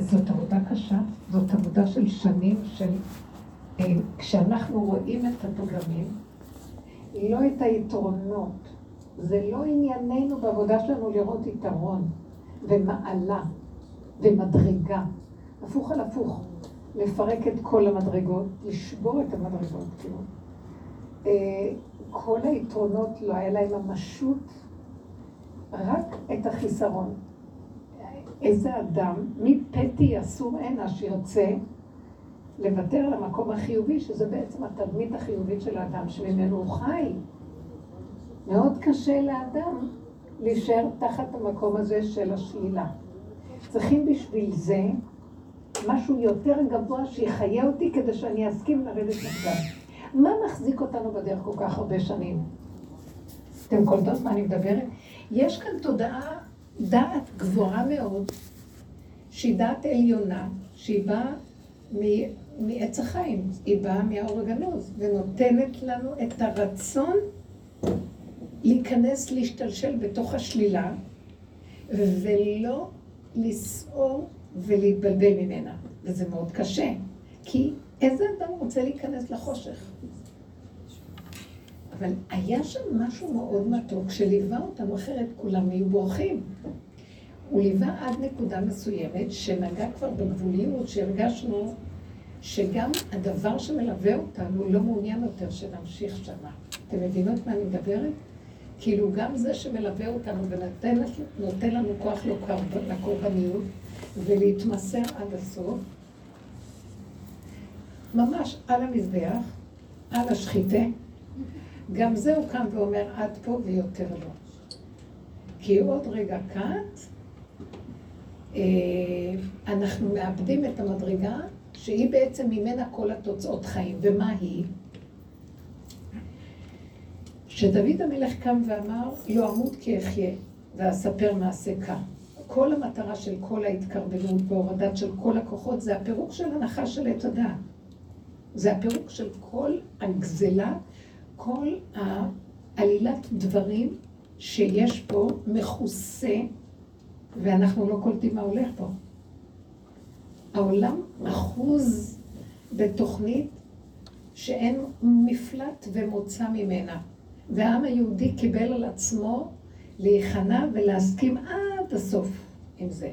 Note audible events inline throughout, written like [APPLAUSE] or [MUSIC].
זאת עבודה קשה, זאת עבודה של שנים של... אה, כשאנחנו רואים את הפגמים, לא את היתרונות. זה לא ענייננו בעבודה שלנו לראות יתרון ומעלה ומדרגה. הפוך על הפוך. לפרק את כל המדרגות, לשבור את המדרגות, כאילו. אה, כל היתרונות לא היה להם ממשות, רק את החיסרון. איזה אדם, מי פתי אסור הנה שיוצא לוותר על המקום החיובי, שזה בעצם התדמית החיובית של האדם, שממנו הוא חי. מאוד קשה לאדם להישאר תחת המקום הזה של השלילה. צריכים בשביל זה משהו יותר גבוה שיחיה אותי כדי שאני אסכים לרדת נגדם. מה מחזיק אותנו בדרך כל כך הרבה שנים? אתם קולטות מה אני מדברת? יש כאן תודעה, דעת גבוהה מאוד, שהיא דעת עליונה, שהיא באה מעץ החיים, היא באה מהאור הגנוז, ונותנת לנו את הרצון להיכנס, להשתלשל בתוך השלילה, ולא לסעור ולהתבלבל ממנה. וזה מאוד קשה, כי איזה אדם רוצה להיכנס לחושך? אבל היה שם משהו מאוד מתוק שליווה אותנו, אחרת כולם היו בורחים. הוא ליווה עד נקודה מסוימת שנגע כבר בגבוליות, שהרגשנו שגם הדבר שמלווה אותנו לא מעוניין יותר שנמשיך שמה. אתם מבינות מה אני מדברת? כאילו גם זה שמלווה אותנו ונותן לנו כוח לקורבניות ולהתמסר עד הסוף, ממש על המזבח, על השחיתה, גם זה הוא קם ואומר עד פה ויותר לא. כי עוד רגע קט, אה, אנחנו מאבדים את המדרגה שהיא בעצם ממנה כל התוצאות חיים. ומה היא? שדוד המלך קם ואמר, לא אמות כי אחיה, ואספר מעשה קם. כל המטרה של כל ההתקרבנות והורדת של כל הכוחות זה הפירוק של הנחה של עת הדעת. זה הפירוק של כל הגזלה, כל העלילת דברים שיש פה מכוסה, ואנחנו לא קולטים מה הולך פה. העולם אחוז בתוכנית שאין מפלט ומוצא ממנה. והעם היהודי קיבל על עצמו להיכנע ולהסכים עד הסוף עם זה.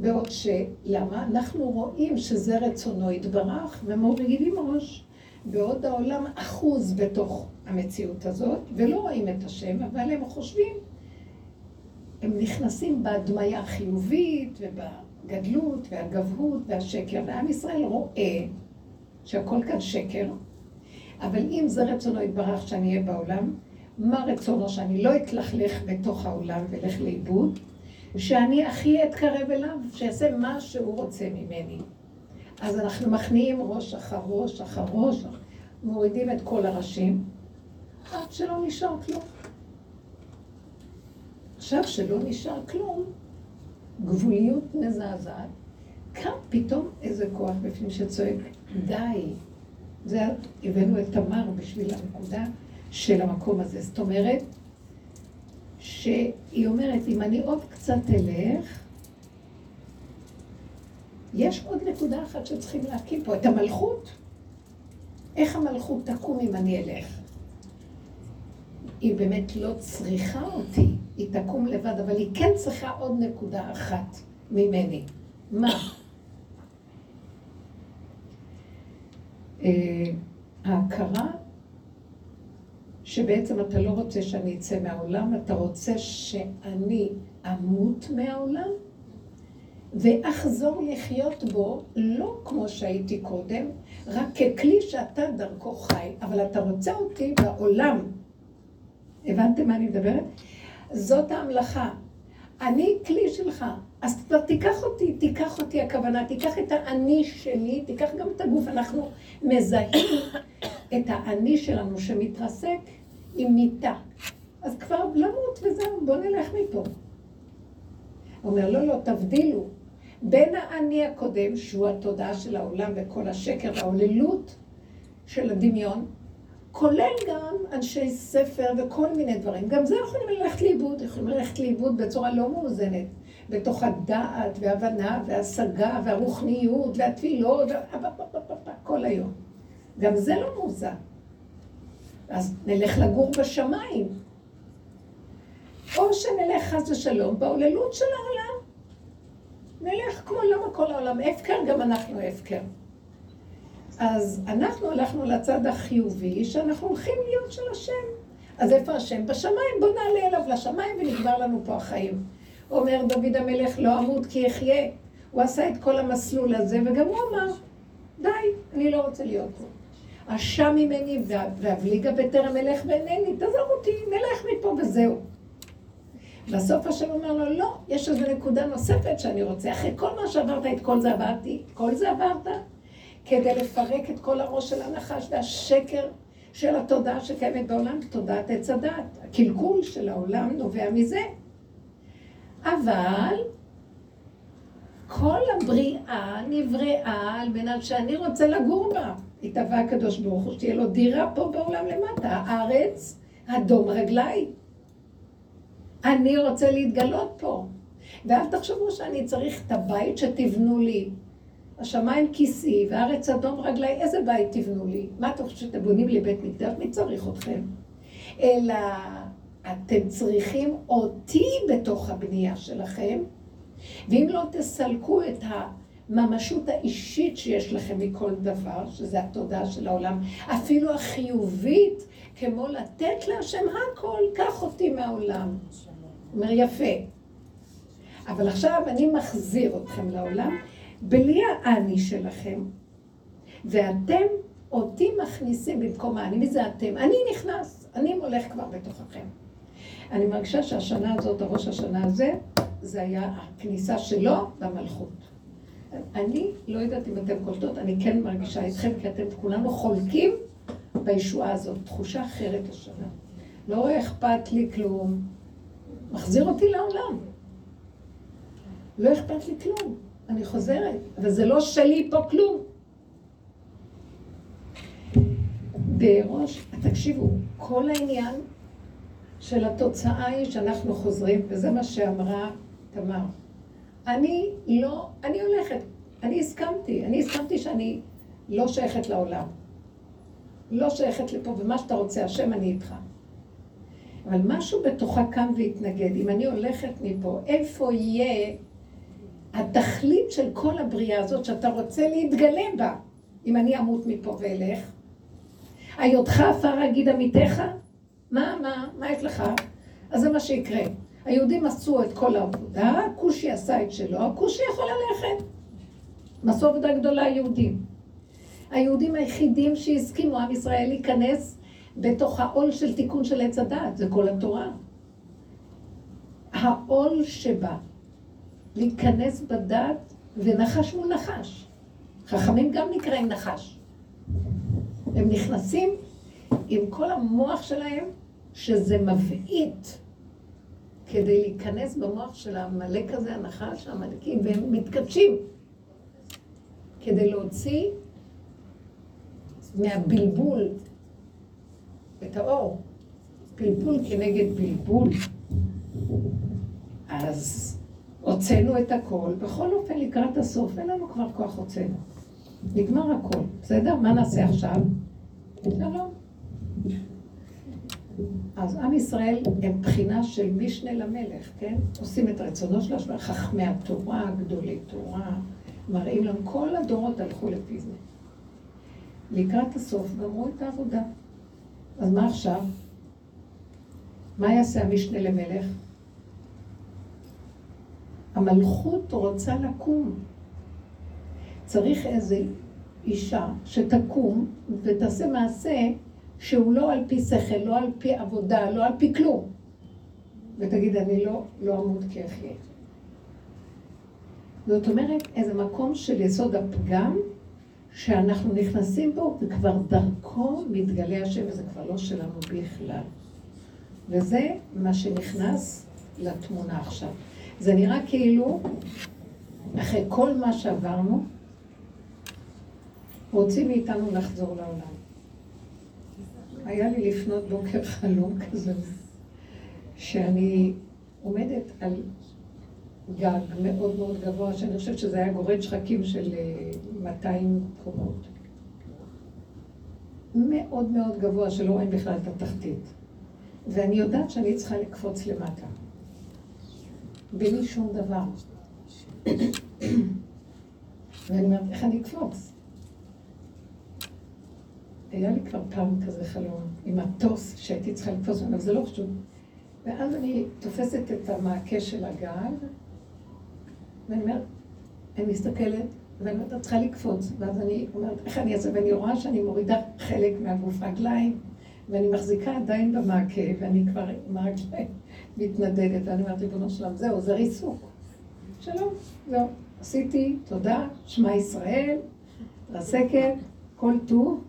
בעוד שלמה? אנחנו רואים שזה רצונו יתברך ומורידים ראש. בעוד העולם אחוז בתוך המציאות הזאת, ולא רואים את השם, אבל הם חושבים, הם נכנסים בהדמיה החיובית ובגדלות והגבהות והשקר, ועם ישראל רואה שהכל כאן שקר, אבל אם זה רצונו יתברך שאני אהיה בעולם, מה רצונו שאני לא אתלכלך בתוך העולם ואלך לאיבוד? שאני הכי אתקרב אליו, שיעשה מה שהוא רוצה ממני. אז אנחנו מכניעים ראש אחר ראש אחר ראש, מורידים את כל הראשים, עד שלא נשאר כלום. עכשיו שלא נשאר כלום, גבוליות מזעזעת, קם פתאום איזה כוח בפנים שצועק, די. זה הבאנו את תמר בשביל הנקודה של המקום הזה. זאת אומרת, שהיא אומרת, אם אני עוד קצת אלך, יש עוד נקודה אחת שצריכים להקים פה, את המלכות. איך המלכות תקום אם אני אלך? היא באמת לא צריכה אותי, היא תקום לבד, אבל היא כן צריכה עוד נקודה אחת ממני. מה? אה, ההכרה שבעצם אתה לא רוצה שאני אצא מהעולם, אתה רוצה שאני אמות מהעולם ואחזור לחיות בו לא כמו שהייתי קודם, רק ככלי שאתה דרכו חי, אבל אתה רוצה אותי בעולם. הבנתם מה אני מדברת? זאת ההמלכה. אני כלי שלך, אז כבר תיקח אותי, תיקח אותי הכוונה, תיקח את האני שלי, תיקח גם את הגוף. אנחנו מזהים את האני שלנו שמתרסק עם מיטה. אז כבר למות וזהו, בוא נלך מפה. הוא אומר, לא, לא, תבדילו. בין האני הקודם, שהוא התודעה של העולם וכל השקר והעוללות של הדמיון, כולל גם אנשי ספר וכל מיני דברים. גם זה יכולים ללכת לאיבוד, יכולים ללכת לאיבוד בצורה לא מאוזנת. בתוך הדעת והבנה והשגה והרוחניות והתפילות, כל היום. גם זה לא מאוזן. אז נלך לגור בשמיים. או שנלך חס ושלום בהוללות של העולם. נלך כמו למה כל העולם הפקר, גם אנחנו הפקר. אז אנחנו הלכנו לצד החיובי, שאנחנו הולכים להיות של השם. אז איפה השם? בשמיים, בוא נעלה אליו לשמיים ונגמר לנו פה החיים. אומר דוד המלך, לא אמות כי אחיה. הוא עשה את כל המסלול הזה, וגם הוא אמר, די, אני לא רוצה להיות פה. אשם ממני ואבליגה בטרם אלך ואינני, תעזוב אותי, נלך מפה וזהו. בסוף השם אומר לו, לא, יש איזו נקודה נוספת שאני רוצה. אחרי כל מה שעברת, את כל זה עברתי, כל זה עברת, כדי לפרק את כל הראש של הנחש והשקר של התודעה שקיימת בעולם, תודעת עץ הדת. הקלקול של העולם נובע מזה. אבל כל הבריאה נבראה על מנת שאני רוצה לגור בה. התהווה הקדוש ברוך הוא, שתהיה לו דירה פה בעולם למטה, הארץ, אדום רגליי. אני רוצה להתגלות פה. ואל תחשבו שאני צריך את הבית שתבנו לי. השמיים כיסי והארץ אדום רגליי, איזה בית תבנו לי? מה אתם חושבים שאתם בונים לי בית מקדש? מי צריך אתכם? אלא אתם צריכים אותי בתוך הבנייה שלכם, ואם לא תסלקו את הממשות האישית שיש לכם מכל דבר, שזה התודעה של העולם, אפילו החיובית, כמו לתת להשם הכל, קח אותי מהעולם. אומר יפה. אבל עכשיו אני מחזיר אתכם לעולם, בלי האני שלכם, ואתם אותי מכניסים במקום האני. מי זה אתם? אני נכנס, אני הולך כבר בתוככם. אני מרגישה שהשנה הזאת, הראש השנה הזה, זה היה הכניסה שלו למלכות. אני לא יודעת אם אתם קולטות, אני כן מרגישה אתכם, כי אתם כולנו חולקים בישועה הזאת. תחושה אחרת השנה. לא אכפת לי כלום. מחזיר אותי לעולם. לא אכפת לי כלום. אני חוזרת, אבל זה לא שלי פה כלום. בראש, תקשיבו, כל העניין של התוצאה היא שאנחנו חוזרים, וזה מה שאמרה תמר. אני לא, אני הולכת, אני הסכמתי, אני הסכמתי שאני לא שייכת לעולם. לא שייכת לפה, ומה שאתה רוצה, השם, אני איתך. אבל משהו בתוכה קם והתנגד. אם אני הולכת מפה, איפה יהיה התכלית של כל הבריאה הזאת שאתה רוצה להתגלם בה, אם אני אמות מפה ואלך? היותך עפר אגיד עמיתך? מה, מה, מה יש לך? אז זה מה שיקרה. היהודים עשו את כל העבודה, הכושי עשה את שלו, הכושי יכול ללכת. הם עשו עבודה גדולה היהודים. היהודים היחידים שהסכימו, עם ישראל, להיכנס בתוך העול של תיקון של עץ הדת, זה כל התורה. העול שבא להיכנס בדת, ונחש מול נחש. חכמים גם נקראים נחש. הם נכנסים עם כל המוח שלהם, שזה מבעית, כדי להיכנס במוח של העמלק הזה, הנחש, העמלקים, והם מתקדשים, כדי להוציא מהבלבול את האור. פלפול כנגד בלבול. אז הוצאנו את הכל, בכל אופן לקראת הסוף, אין לנו כבר כוח הוצאנו. נגמר הכל, בסדר? מה נעשה עכשיו? שלום. אז עם ישראל הם בחינה של משנה למלך, כן? עושים את רצונו של השם, חכמי התורה, גדולי תורה, מראים לנו, כל הדורות הלכו לפי זה. לקראת הסוף גמרו את העבודה. אז מה עכשיו? מה יעשה המשנה למלך? המלכות רוצה לקום. צריך איזו אישה שתקום ותעשה מעשה שהוא לא על פי שכל, לא על פי עבודה, לא על פי כלום. ותגיד, אני לא, לא אמות כי אחיה. זאת אומרת, איזה מקום של יסוד הפגם שאנחנו נכנסים בו, וכבר דרכו מתגלה השם, וזה כבר לא שלנו בכלל. וזה מה שנכנס לתמונה עכשיו. זה נראה כאילו, אחרי כל מה שעברנו, רוצים מאיתנו לחזור לעולם. היה לי לפנות בוקר חלום כזה, שאני עומדת על גג מאוד מאוד גבוה, שאני חושבת שזה היה גורד שחקים של 200 אה, קומות. מאוד מאוד גבוה, שלא רואים בכלל את התחתית. ואני יודעת שאני צריכה לקפוץ למטה. בלי שום דבר. ואני אומרת, איך אני אקפוץ? היה לי כבר פעם כזה חלום, עם מטוס שהייתי צריכה לקפוץ ממנו, זה לא חשוב. ואז אני תופסת את המעקה של הגל, ואני אומרת, אני מסתכלת, ואני אומרת, את צריכה לקפוץ. ואז אני אומרת, איך אני אעשה? ואני רואה שאני מורידה חלק מהגוף רגליים, ואני מחזיקה עדיין במעקה, ואני כבר עם הרגליים מתנדדת, ואני אומרת, ריבונו שלם, זהו, זה ריסוק. שלום, זהו. עשיתי, תודה, שמע ישראל, רסקת, כל טוב.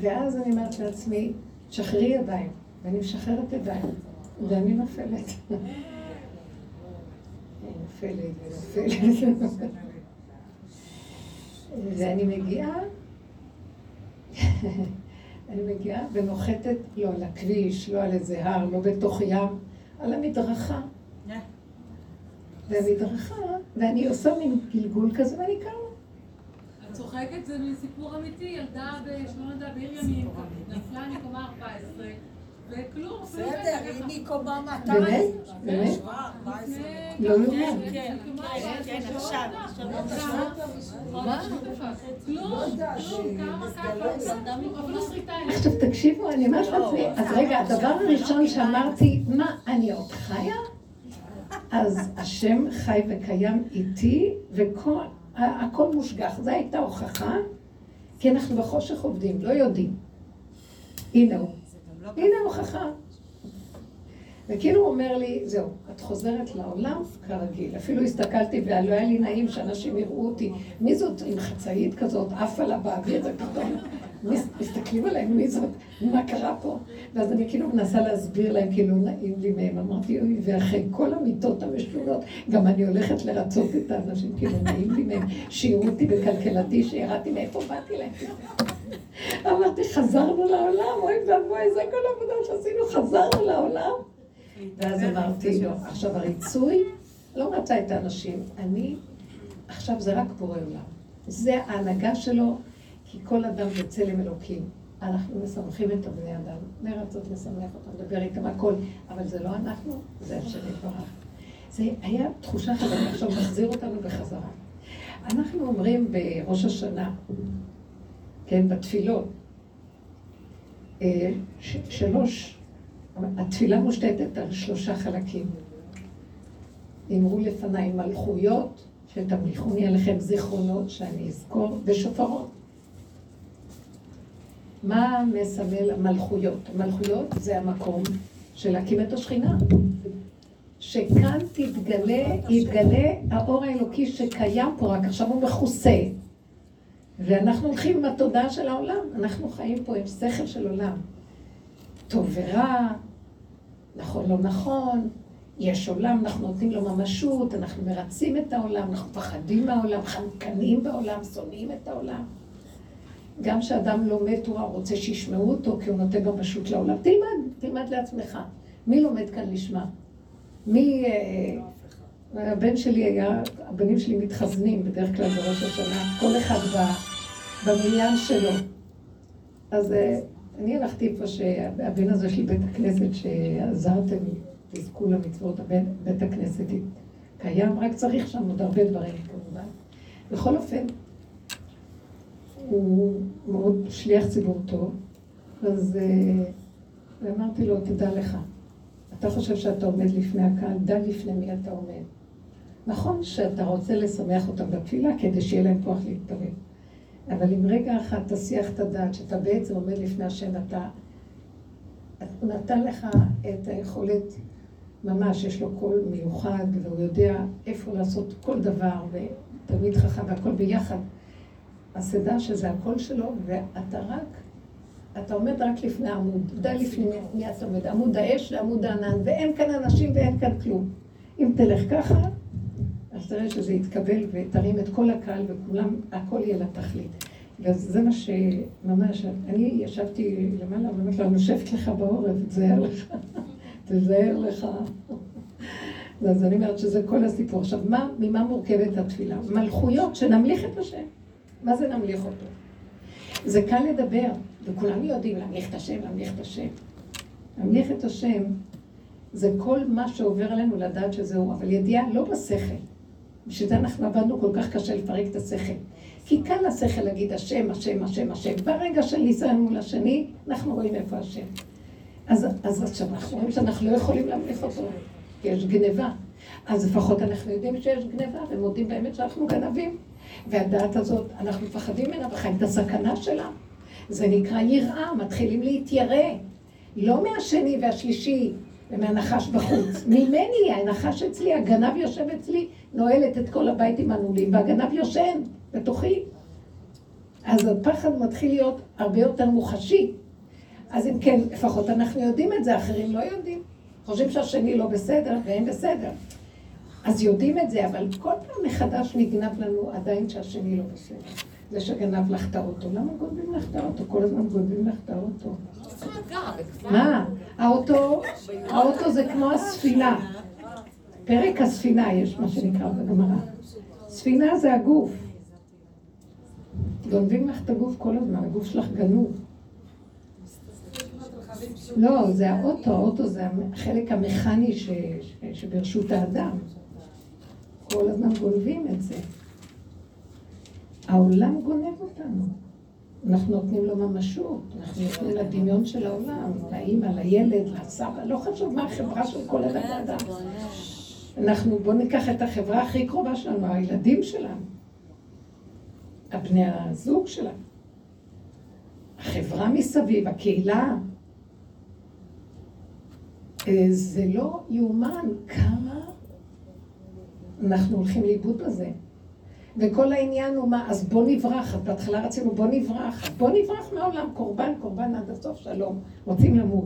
ואז אני אומרת לעצמי, שחררי ידיים, ואני משחררת ידיים, ואני נופלת. נופלת ונופלת. ואני מגיעה, אני מגיעה ונוחתת לא על הכביש, לא על איזה הר, לא בתוך ים, על המדרכה. והמדרכה, ואני עושה מין גלגול כזה ואני קמה. את צוחקת, זה מסיפור אמיתי, ילדה בשלום נדע בעיר ימים, נפלה מקומה 14. וכלום, בסדר, היא מקומה 200. באמת? באמת? לא לא. כן, כן, כן, עכשיו. עכשיו תקשיבו, אני אומרת לעצמי, אז רגע, הדבר הראשון שאמרתי, מה, אני עוד חיה? אז השם חי וקיים איתי, והכל מושגח. זו הייתה הוכחה, כי אנחנו בחושך עובדים, לא יודעים. הנה הוא. הנה ההוכחה. וכאילו הוא אומר לי, זהו, את חוזרת לעולם כרגיל. אפילו הסתכלתי ולא היה לי נעים שאנשים יראו אותי. מי זאת עם חצאית כזאת, עפה לה באוויר, ופתאום מסתכלים עליהם, מי זאת, מה קרה פה? ואז אני כאילו מנסה להסביר להם, כאילו נעים לי מהם. אמרתי, אוי, ואחרי כל המיטות המשונות, גם אני הולכת לרצות את האנשים, כאילו נעים לי מהם, שיראו אותי בקלקלתי, שירדתי מאיפה באתי להם. אמרתי, חזרנו לעולם, אוי ואבוי, זה כל העבודה שעשינו, חזרנו לעולם. ואז אמרתי לו, עכשיו הריצוי לא רצה את האנשים, אני, עכשיו זה רק בורא עולם. זה ההנהגה שלו, כי כל אדם זה צלם אלוקים. אנחנו משמחים את הבני אדם, לרצות לשמח אותם, לדבר איתם הכל, אבל זה לא אנחנו, זה השם יתברך. זה היה תחושה חזקה, עכשיו מחזיר אותנו בחזרה. אנחנו אומרים בראש השנה, כן, בתפילות, אה, שלוש התפילה מושתתת על שלושה חלקים. אמרו לפניי מלכויות, שתמליכוני עליכם זיכרונות שאני אזכור, ושופרות. מה מסמל המלכויות? המלכויות זה המקום של להקים את השכינה. שכאן תתגלה, יתגלה האור האלוקי שקיים פה, רק עכשיו הוא מכוסה. ואנחנו הולכים עם התודעה של העולם, אנחנו חיים פה עם שכל של עולם. טוב ורע, נכון לא נכון, יש עולם, אנחנו נותנים לו ממשות, אנחנו מרצים את העולם, אנחנו פחדים מהעולם, חנקנים בעולם, שונאים את העולם. גם כשאדם לומד תורה, הוא רוצה שישמעו אותו, כי הוא נותן ממשות לעולם. תלמד, תלמד לעצמך. מי לומד כאן לשמה? מי... אה, הבן שלי היה, הבנים שלי מתחזנים בדרך כלל בראש השנה, כל אחד במניין שלו. אז אה, אני הלכתי איפה שהבן הזה של בית הכנסת, שעזרתם, תזכו למצוות, הבן, בית הכנסת קיים, רק צריך שם עוד הרבה דברים כמובן. בכל אופן, הוא מאוד שליח ציבור טוב, אז uh, אמרתי לו, תדע לך, אתה חושב שאתה עומד לפני הקהל, דע לפני מי אתה עומד. נכון שאתה רוצה לשמח אותם בתפילה כדי שיהיה להם כוח להתפלל. אבל אם רגע אחד תסיח את הדעת, שאתה בעצם עומד לפני השם, אתה... הוא נתן לך את היכולת, ממש, יש לו קול מיוחד, והוא יודע איפה לעשות כל דבר, ותלמיד חכם והכל ביחד. אז תדע שזה הקול שלו, ואתה רק, אתה עומד רק לפני עמוד. דע לפני מי אתה עומד, עמוד האש ועמוד הענן, ואין כאן אנשים ואין כאן כלום. אם תלך ככה, אז תראה שזה יתקבל ותרים את כל הקהל וכולם, הכל יהיה לתכלית. וזה מה שממש, אני ישבתי למעלה ואומרת לו, אני יושבת לך בעורף, זה היה לך. [LAUGHS] תזהר לך. אז אני אומרת שזה כל הסיפור. עכשיו, מה, ממה מורכבת התפילה? מלכויות, שנמליך את השם. מה זה נמליך אותו? זה קל לדבר, וכולנו יודעים להמליך את השם, להמליך את השם. להמליך את השם זה כל מה שעובר עלינו לדעת שזהו, אבל ידיעה לא בשכל. בשביל זה אנחנו עבדנו כל כך קשה לפרק את השכל. כי קל לשכל להגיד השם, השם, השם, השם. ברגע של ניסיון מול השני, אנחנו רואים איפה השם. אז, אז עכשיו אנחנו רואים שאנחנו לא יכולים להמליך אותו, כי יש גניבה. אז לפחות אנחנו יודעים שיש גניבה, ומודים באמת שאנחנו גנבים. והדעת הזאת, אנחנו מפחדים ממנה וחיים את הסכנה שלה. זה נקרא יראה, מתחילים להתיירא. לא מהשני והשלישי ומהנחש בחוץ. ממני, הנחש אצלי, הגנב יושב אצלי, נועלת את כל הבית עם הנעולים, והגנב יושן בתוכי. אז הפחד מתחיל להיות הרבה יותר מוחשי. אז אם כן, לפחות אנחנו יודעים את זה, אחרים לא יודעים. חושבים שהשני לא בסדר, והם בסדר. אז יודעים את זה, אבל כל פעם מחדש נגנב לנו עדיין שהשני לא בסדר. זה שגנב לך את האוטו. למה גונבים לך את האוטו? כל הזמן גונבים לך את האוטו. מה? האוטו, האוטו זה כמו הספינה. פרק הספינה יש מה שנקרא בגמרא. ספינה זה הגוף. גונבים לך את הגוף כל הזמן, הגוף שלך גנוב. לא, זה האוטו, האוטו זה החלק המכני ש, ש, שברשות האדם. כל הזמן גונבים את זה. העולם גונב אותנו. אנחנו נותנים לו ממשות, אנחנו נותנים לדמיון של העולם, לאימא, לילד, לסבא, לא חשוב מה החברה של כל אדם ואדם. אנחנו, בואו ניקח את החברה הכי קרובה שלנו, הילדים שלנו, הבני הזוג שלנו, החברה מסביב, הקהילה. אה, זה לא יאומן כמה אנחנו הולכים לאיבוד בזה. וכל העניין הוא מה, אז בוא נברח, אז בהתחלה רצינו בוא נברח, בוא נברח מהעולם, קורבן, קורבן עד הסוף שלום, רוצים למות.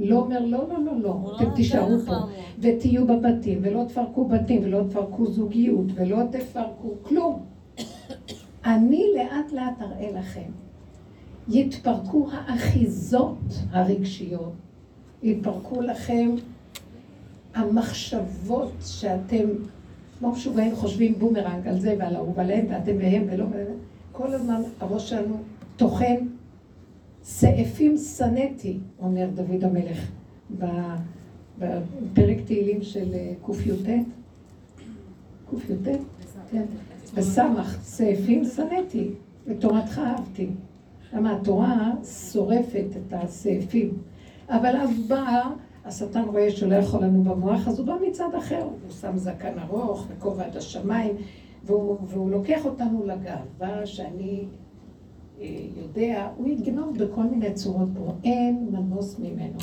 לא אומר לא, לא, לא, לא, אתם תישארו פה, ותהיו בבתים, ולא תפרקו בתים, ולא תפרקו זוגיות, ולא תפרקו כלום. אני לאט לאט אראה לכם. יתפרקו האחיזות הרגשיות, יתפרקו לכם המחשבות שאתם כמו משוגעים חושבים בומרנג על זה ועל ההוא ועליהם, ואתם והם ולא והם. כל הזמן הראש שלנו טוחן. סעפים שנאתי, אומר דוד המלך בפרק תהילים של אה, קי"ט. קי"ט? כן. בסמך, סעפים שנאתי, ותורתך אהבתי. למה התורה שורפת את הסעפים. אבל אז באה השטן רואה שלא יכול לנו במוח, אז הוא בא מצד אחר, הוא שם זקן ארוך וכובע עד השמיים, והוא, והוא לוקח אותנו לגאווה שאני יודע, הוא יגנוב בכל מיני צורות פה, אין מנוס ממנו.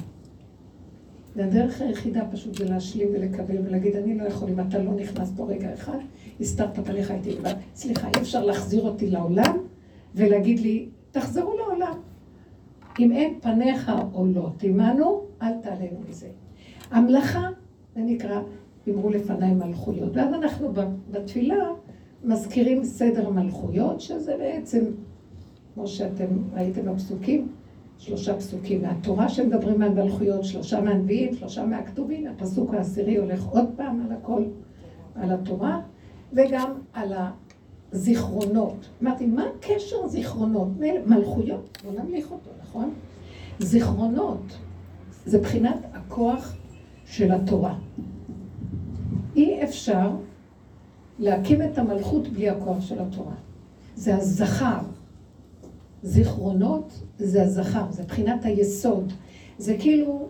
והדרך היחידה פשוט זה להשלים ולקבל ולהגיד, אני לא יכול, אם אתה לא נכנס פה רגע אחד, הסתרת פניך איתי לבד. סליחה, אי אפשר להחזיר אותי לעולם ולהגיד לי, תחזרו לעולם. אם אין פניך עולות עמנו, אל תעלנו מזה. המלאכה, זה נקרא, אמרו לפניי מלכויות. ואז אנחנו בתפילה מזכירים סדר מלכויות, שזה בעצם, כמו שאתם ראיתם בפסוקים, שלושה פסוקים מהתורה שמדברים על מלכויות, שלושה מהנביאים, שלושה מהכתובים, הפסוק העשירי הולך עוד פעם על הכל, על התורה, וגם על הזיכרונות. אמרתי, מה הקשר זיכרונות? מלכויות, בוא נמליך אותו, נכון? זיכרונות. זה בחינת הכוח של התורה. אי אפשר להקים את המלכות בלי הכוח של התורה. זה הזכר. זיכרונות זה הזכר, זה בחינת היסוד. זה כאילו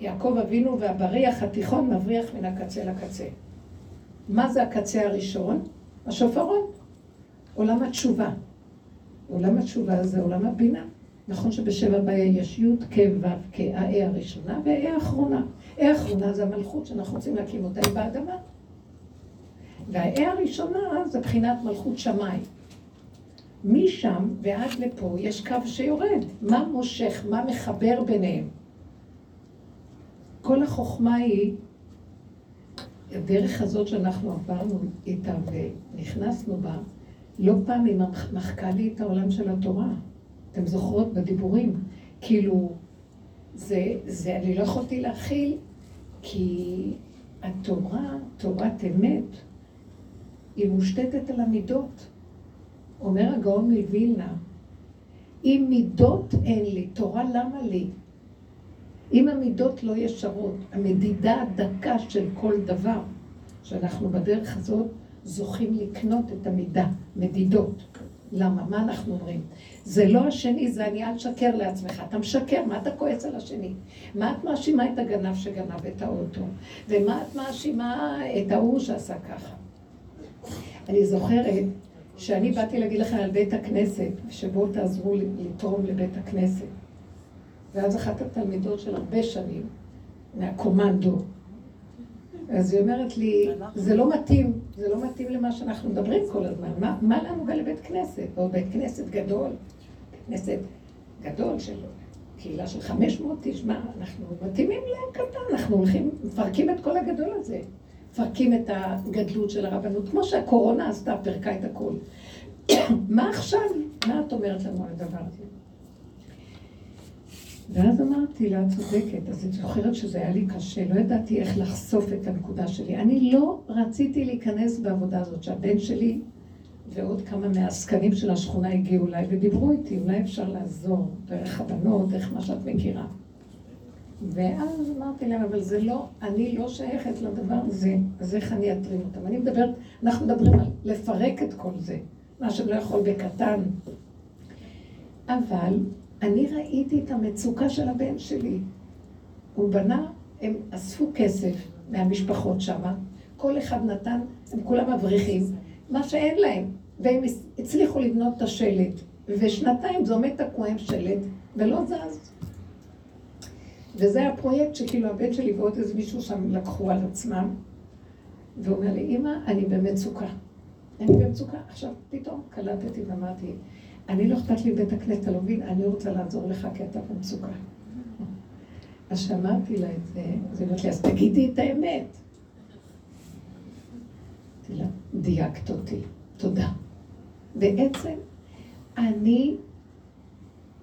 יעקב אבינו והבריח התיכון מבריח מן הקצה לקצה. מה זה הקצה הראשון? השופרות. עולם התשובה. עולם התשובה זה עולם הבינה. נכון שבשבע בעיה יש י' כ' ו' כהאי הראשונה והאי האחרונה. האי האחרונה זה המלכות שאנחנו רוצים להקים אותה באדמה. והאי הראשונה זה בחינת מלכות שמיים. משם ועד לפה יש קו שיורד. מה מושך, מה מחבר ביניהם? כל החוכמה היא, הדרך הזאת שאנחנו עברנו איתה ונכנסנו בה, לא פעם היא מחקה לי את העולם של התורה. אתם זוכרות בדיבורים, כאילו, זה, זה, אני לא יכולתי להכיל, כי התורה, תורת אמת, היא מושתתת על המידות. אומר הגאון מווילנה, אם מידות אין לי, תורה למה לי? אם המידות לא ישרות, המדידה הדקה של כל דבר, שאנחנו בדרך הזאת זוכים לקנות את המידה, מדידות. למה? מה אנחנו אומרים? זה לא השני, זה אני, אל תשקר לעצמך. אתה משקר, מה אתה כועס על השני? מה את מאשימה את הגנב שגנב את האוטו? ומה את מאשימה את ההוא שעשה ככה? אני זוכרת שאני באתי להגיד לכם על בית הכנסת, שבואו תעזרו לתרום לבית הכנסת. ואז אחת התלמידות של הרבה שנים, מהקומנדו, אז היא אומרת לי, זה לא מתאים, זה לא מתאים למה שאנחנו מדברים כל הזמן. מה, מה לנו גם לבית כנסת? או בית כנסת גדול, בית כנסת גדול של קהילה של 500 איש, מה, אנחנו מתאימים לקטן, אנחנו הולכים, מפרקים את כל הגדול הזה. מפרקים את הגדלות של הרבנות, כמו שהקורונה עשתה, פירקה את הכול. [COUGHS] מה עכשיו? מה את אומרת לנו על הדבר הזה? ואז אמרתי לה, צודקת, אז את זוכרת שזה היה לי קשה, לא ידעתי איך לחשוף את הנקודה שלי. אני לא רציתי להיכנס בעבודה הזאת, שהבן שלי ועוד כמה מהעסקנים של השכונה הגיעו אליי ודיברו איתי, אולי אפשר לעזור דרך הבנות, דרך מה שאת מכירה. ואז אמרתי להם, אבל זה לא, אני לא שייכת לדבר הזה, אז איך אני אטרים אותם? אני מדברת, אנחנו מדברים על לפרק את כל זה, מה שלא יכול בקטן. אבל אני ראיתי את המצוקה של הבן שלי. הוא בנה, הם אספו כסף מהמשפחות שמה, כל אחד נתן, הם כולם מבריחים, מה שאין להם, והם הצליחו לבנות את השלט, ושנתיים זה עומד תקוע עם שלט, ולא זז. וזה הפרויקט שכאילו הבן שלי ועוד איזה מישהו שם לקחו על עצמם, והוא אומר לי, אמא, אני במצוקה. אני במצוקה. עכשיו, פתאום קלטתי ואמרתי, אני לא אכפת לי בית הכנסת, אתה לא מבין? אני רוצה לעזור לך כי אתה במצוקה. אז שאמרתי לה את זה, אז היא אומרת לי, אז תגידי את האמת. דייקת אותי, תודה. בעצם, אני,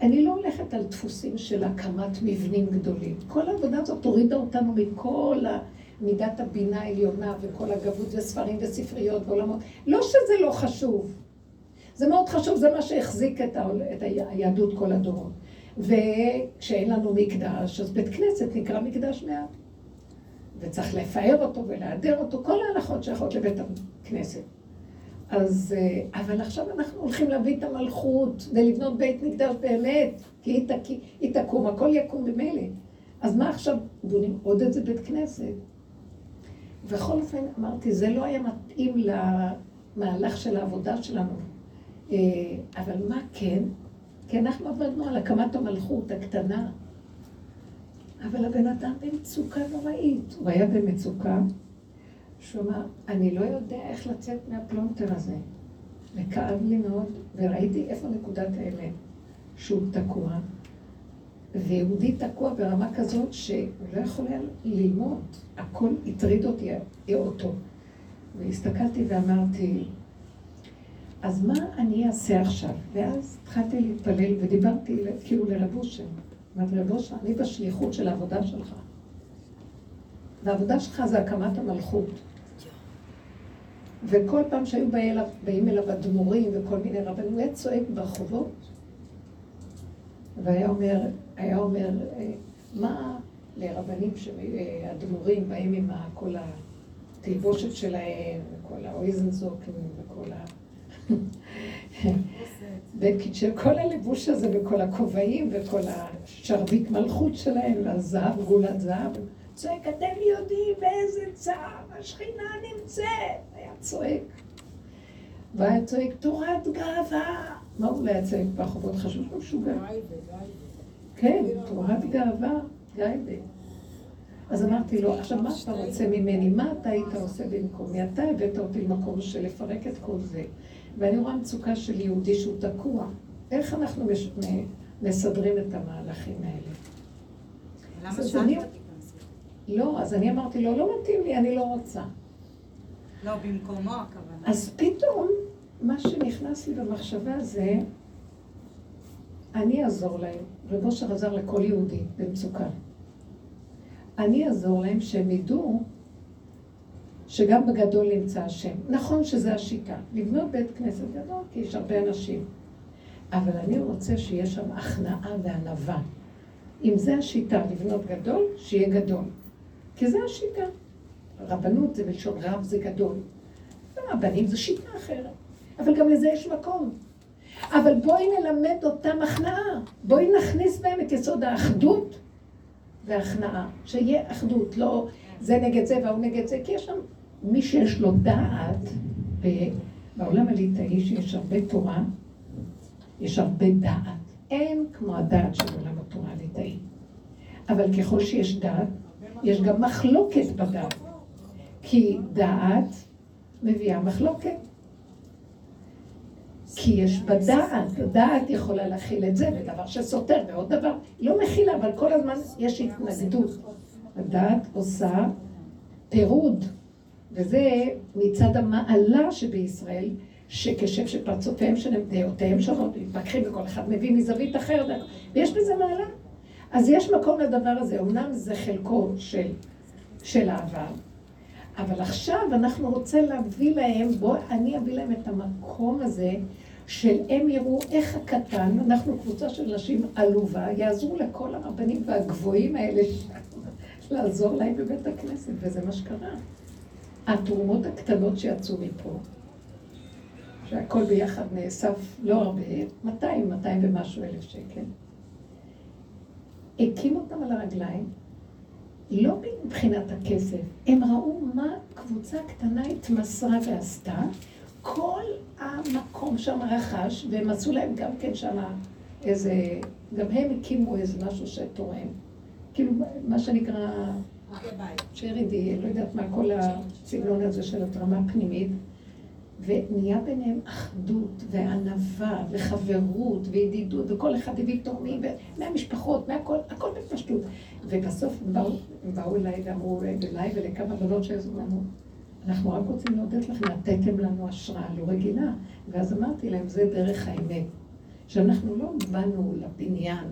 אני לא הולכת על דפוסים של הקמת מבנים גדולים. כל העבודה הזאת הורידה אותנו מכל מידת הבינה העליונה וכל הגבות וספרים וספריות ועולמות. לא שזה לא חשוב. זה מאוד חשוב, זה מה שהחזיק את, ה... את היהדות כל הדורות. וכשאין לנו מקדש, אז בית כנסת נקרא מקדש מעט. וצריך לפאר אותו ולהדר אותו, כל ההלכות שייכות לבית הכנסת. אז, אה, אבל עכשיו אנחנו הולכים להביא את המלכות ולבנות בית מקדש באמת, כי היא, תק... היא תקום, הכל יקום במילא. אז מה עכשיו, בונים עוד איזה בית כנסת? בכל אופן אמרתי, זה לא היה מתאים למהלך של העבודה שלנו. אה, אבל מה כן? כי אנחנו עבדנו על הקמת המלכות הקטנה. אבל הבן אדם במצוקה נוראית. הוא היה במצוקה, שהוא אמר, אני לא יודע איך לצאת מהפלונטר הזה. וכאב לי מאוד, וראיתי איפה נקודת האמת, שהוא תקוע, ויהודי תקוע ברמה כזאת שהוא לא יכול היה ללמוד, הכל הטריד אותי, אותו. והסתכלתי ואמרתי, אז מה אני אעשה עכשיו? ואז התחלתי להתפלל ודיברתי כאילו לרב אושר. אמרתי, רב אושר, אני בשליחות של העבודה שלך. והעבודה שלך זה הקמת המלכות. וכל פעם שהיו באים אליו אדמו"רים וכל מיני רבנים, הוא היה צועק ברחובות, והיה אומר, היה אומר, אה, מה לרבנים, אדמו"רים באים עם כל התלבושת שלהם, וכל האויזנזוקים וכל ה... [LAUGHS] בקיצ'ר, כל הלבוש הזה וכל הכובעים וכל השרביט מלכות שלהם והזהב, גולת זהב, צועק, אתם יודעים באיזה צער השכינה נמצאת, היה צועק. והיה צועק, תורת גאווה. מה הוא לא היה צועק ברחובות? חשוב שהוא משוגע. כן, תורת גאווה, גייבה. אז אמרתי לו, עכשיו מה אתה רוצה ממני? מה אתה היית עושה במקומי? אתה הבאת אותי למקום של לפרק את כל זה. ואני רואה מצוקה של יהודי שהוא תקוע. איך אנחנו מש... מסדרים את המהלכים האלה? למה שאלת. לא, אז אני אמרתי לו, לא מתאים לי, אני לא רוצה. לא, במקומו הכוונה. אז פתאום, מה שנכנס לי במחשבה זה, אני אעזור להם, רב אושר עזר לכל יהודי במצוקה. אני אעזור להם שהם ידעו שגם בגדול נמצא השם. נכון שזה השיטה, לבנות בית כנסת גדול, כי יש הרבה אנשים. אבל אני רוצה שיהיה שם הכנעה וענווה. אם זה השיטה לבנות גדול, שיהיה גדול. כי זה השיטה. רבנות זה בלשון רב זה גדול. רבנים זה שיטה אחרת. אבל גם לזה יש מקום. אבל בואי נלמד אותם הכנעה. בואי נכניס בהם את יסוד האחדות והכנעה. שיהיה אחדות, לא זה נגד זה והוא נגד זה, כי יש שם מי שיש לו דעת, ובעולם הליטאי שיש הרבה תורה, יש הרבה דעת. אין כמו הדעת של עולם התורה הליטאי. אבל ככל שיש דעת, יש גם מחלוקת בדעת. כי דעת מביאה מחלוקת. כי יש בה דעת, יכולה להכיל את זה, ודבר שסותר, ועוד דבר, לא מכילה, אבל כל הזמן יש התנגדות. הדעת עושה פירוד, וזה מצד המעלה שבישראל, שכשם שפרצופיהם שלהם, דעותיהם שונות, מתווכחים וכל אחד מביא מזווית אחרת, ויש בזה מעלה. אז יש מקום לדבר הזה, אמנם זה חלקו של, של העבר, אבל עכשיו אנחנו רוצים להביא להם, בוא, אני אביא להם את המקום הזה, של הם יראו איך הקטן, אנחנו קבוצה של נשים עלובה, יעזרו לכל הרבנים והגבוהים האלה [LAUGHS] לעזור להם בבית הכנסת, וזה מה שקרה. התרומות הקטנות שיצאו מפה, שהכל ביחד נאסף לא הרבה, 200, 200 ומשהו אלף שקל, הקים אותם על הרגליים, לא מבחינת הכסף, הם ראו מה קבוצה קטנה התמסרה ועשתה, כל המקום שם רכש, והם עשו להם גם כן שם איזה, גם הם הקימו איזה משהו שתורם. כאילו, מה שנקרא... שרידי, לא יודעת מה, כל הסגנון הזה של התרמה פנימית. ונהיה ביניהם אחדות וענווה וחברות וידידות, וכל אחד הביא תורמים, מהמשפחות, מהכל, הכל בפשטות. ובסוף באו, באו אליי ואמרו, אליי ולכמה בנות שעזרו לנו, אנחנו רק רוצים להודות לכם, נתתם לנו השראה לא רגילה. ואז אמרתי להם, זה דרך האמת. שאנחנו לא באנו לבניין,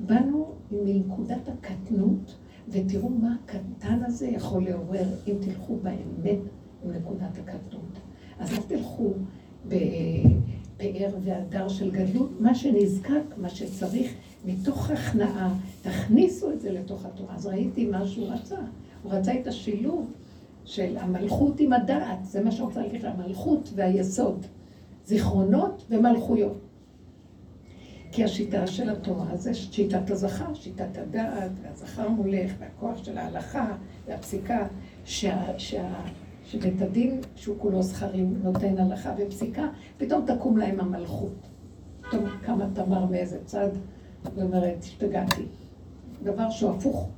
באנו מנקודת הקטנות, ותראו מה הקטן הזה יכול לעורר אם תלכו באמת עם נקודת הקטנות. אז אל תלכו בפאר והדר של גדלות, מה שנזקק, מה שצריך, מתוך הכנעה, תכניסו את זה לתוך התורה. אז ראיתי מה שהוא רצה. הוא רצה את השילוב של המלכות עם הדעת, זה מה שרוצה להגיד, המלכות והיסוד, זיכרונות ומלכויות. כי השיטה של התורה זה שיטת הזכר, שיטת הדעת, והזכר מולך, והכוח של ההלכה, והפסיקה, שה, שה, שבית הדין, שהוא כולו זכרים, נותן הלכה ופסיקה, פתאום תקום להם המלכות. פתאום קמה תמר מאיזה צד, ואומרת, השתגעתי. דבר שהוא הפוך.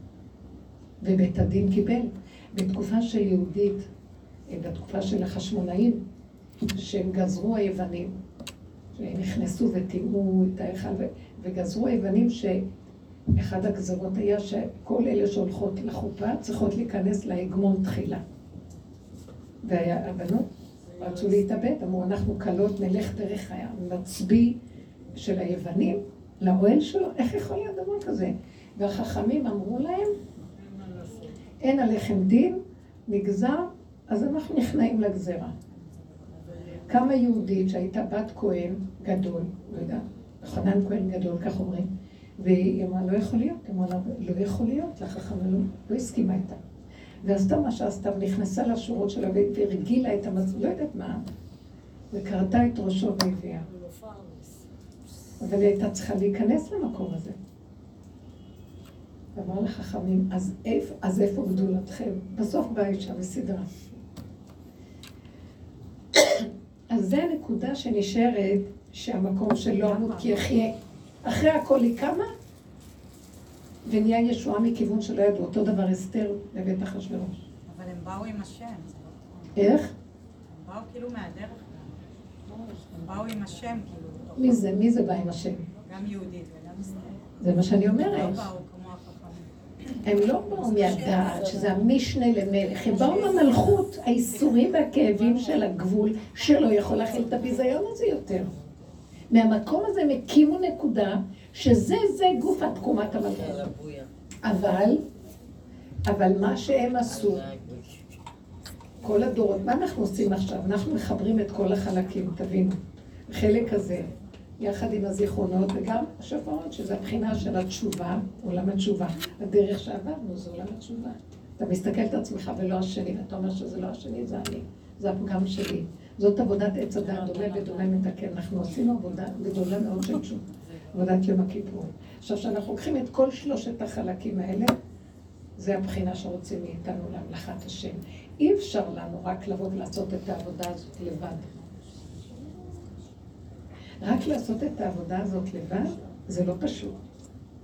ובית הדין קיבל. בתקופה של יהודית, בתקופה של החשמונאים, שהם גזרו היוונים, שנכנסו וטימאו את ההיכל, וגזרו היוונים שאחד הגזרות היה שכל אלה שהולכות לחופה צריכות להיכנס להגמון תחילה. והבנות רצו להתאבד, אמרו, אנחנו כלות נלך דרך המצביא של היוונים לאוהל שלו, איך יכול להיות דבר כזה? והחכמים אמרו להם, אין עליכם דין, נגזר, אז אנחנו נכנעים לגזרה. קמה יהודית שהייתה בת כהן גדול, לא יודע, חנן כהן גדול, כך אומרים, והיא אמרה, לא יכול להיות, אמרה, לא יכול להיות, לחכם לא, לא הסכימה איתה. ועשתה מה שעשתה, ונכנסה לשורות שלה והרגילה את המצב, לא יודעת מה, וקרתה את ראשו והביאה. אבל היא הייתה צריכה להיכנס למקום הזה. ואמר לחכמים, אז איפה, אז איפה גדולתכם? בסוף באה אישה וסידרה. [COUGHS] אז זה הנקודה שנשארת, שהמקום של אמות כי יחיה. אחרי הכל היא קמה, ונהיה ישועה מכיוון שלא ידעו. אותו דבר אסתר לבית אחשוורוש. אבל הם באו עם השם. איך? הם באו כאילו מהדרך. הם באו עם השם, כאילו. מי זה? מי זה בא עם השם? גם יהודית וגם אסתר. זה מה שאני אומרת. לא באו הם לא באו מהדעת, שזה המשנה למלך, הם באו מהמלכות, האיסורים והכאבים של הגבול שלא יכול להכיל את הביזיון הזה יותר. מהמקום הזה הם הקימו נקודה שזה זה גוף התקומת המלכות. אבל, אבל מה שהם עשו, כל הדורות, מה אנחנו עושים עכשיו? אנחנו מחברים את כל החלקים, תבינו. החלק הזה, יחד עם הזיכרונות, וגם השופרות, שזה הבחינה של התשובה, עולם התשובה. הדרך שעברנו זה עולם התשובה. אתה מסתכל את עצמך ולא השני, ואתה אומר שזה לא השני, זה אני, זה הפגם שלי. זאת עבודת עץ הדעת, דומה ודומה מתקן. אנחנו עושים עבודה גדולה מאוד של תשובה, עבודת יום הכיפור. עכשיו, כשאנחנו לוקחים את כל שלושת החלקים האלה, זה הבחינה שרוצים מאיתנו להמלכת השם. אי אפשר לנו רק לבוא ולעשות את העבודה הזאת לבד. רק לעשות את העבודה הזאת לבד, זה לא פשוט.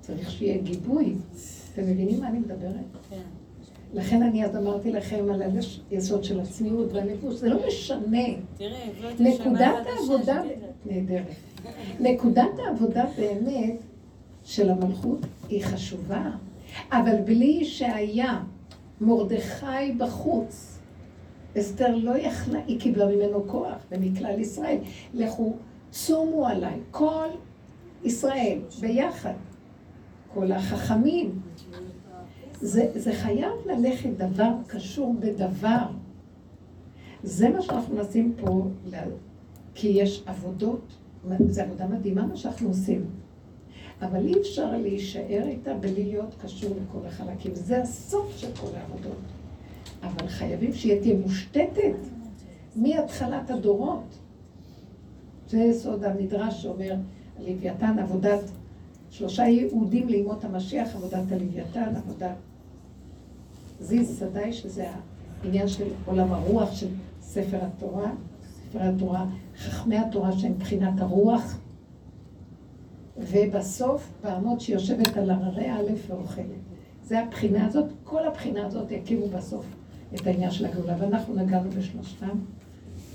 צריך שיהיה גיבוי. אתם מבינים מה אני מדברת? כן. לכן אני אז אמרתי לכם על היסוד של הצניעות והלבוש, זה לא משנה. תראי, נקודת העבודה, נהדרת. נקודת העבודה באמת של המלכות היא חשובה, אבל בלי שהיה מרדכי בחוץ, אסתר לא יכלה, היא קיבלה ממנו כוח ומכלל ישראל. לכו, צומו עליי, כל ישראל ביחד, כל החכמים. זה, זה חייב ללכת דבר קשור בדבר. זה מה שאנחנו מנסים פה, כי יש עבודות, זו עבודה מדהימה מה שאנחנו עושים. אבל אי אפשר להישאר איתה בלי להיות קשור לכל החלקים. זה הסוף של כל העבודות. אבל חייבים שהיא תהיה מושתתת מהתחלת הדורות. זה יסוד המדרש שאומר, לוויתן עבודת, שלושה יהודים לימות המשיח, עבודת הלוויתן, עבודת זיז סדאי, שזה העניין של עולם הרוח של ספר התורה, ספר התורה, חכמי התורה שהם מבחינת הרוח, ובסוף, בעמוד שיושבת על הררי א' ואוכלת. זה הבחינה הזאת, כל הבחינה הזאת יקימו בסוף את העניין של הגאולה, ואנחנו נגענו בשלושתם,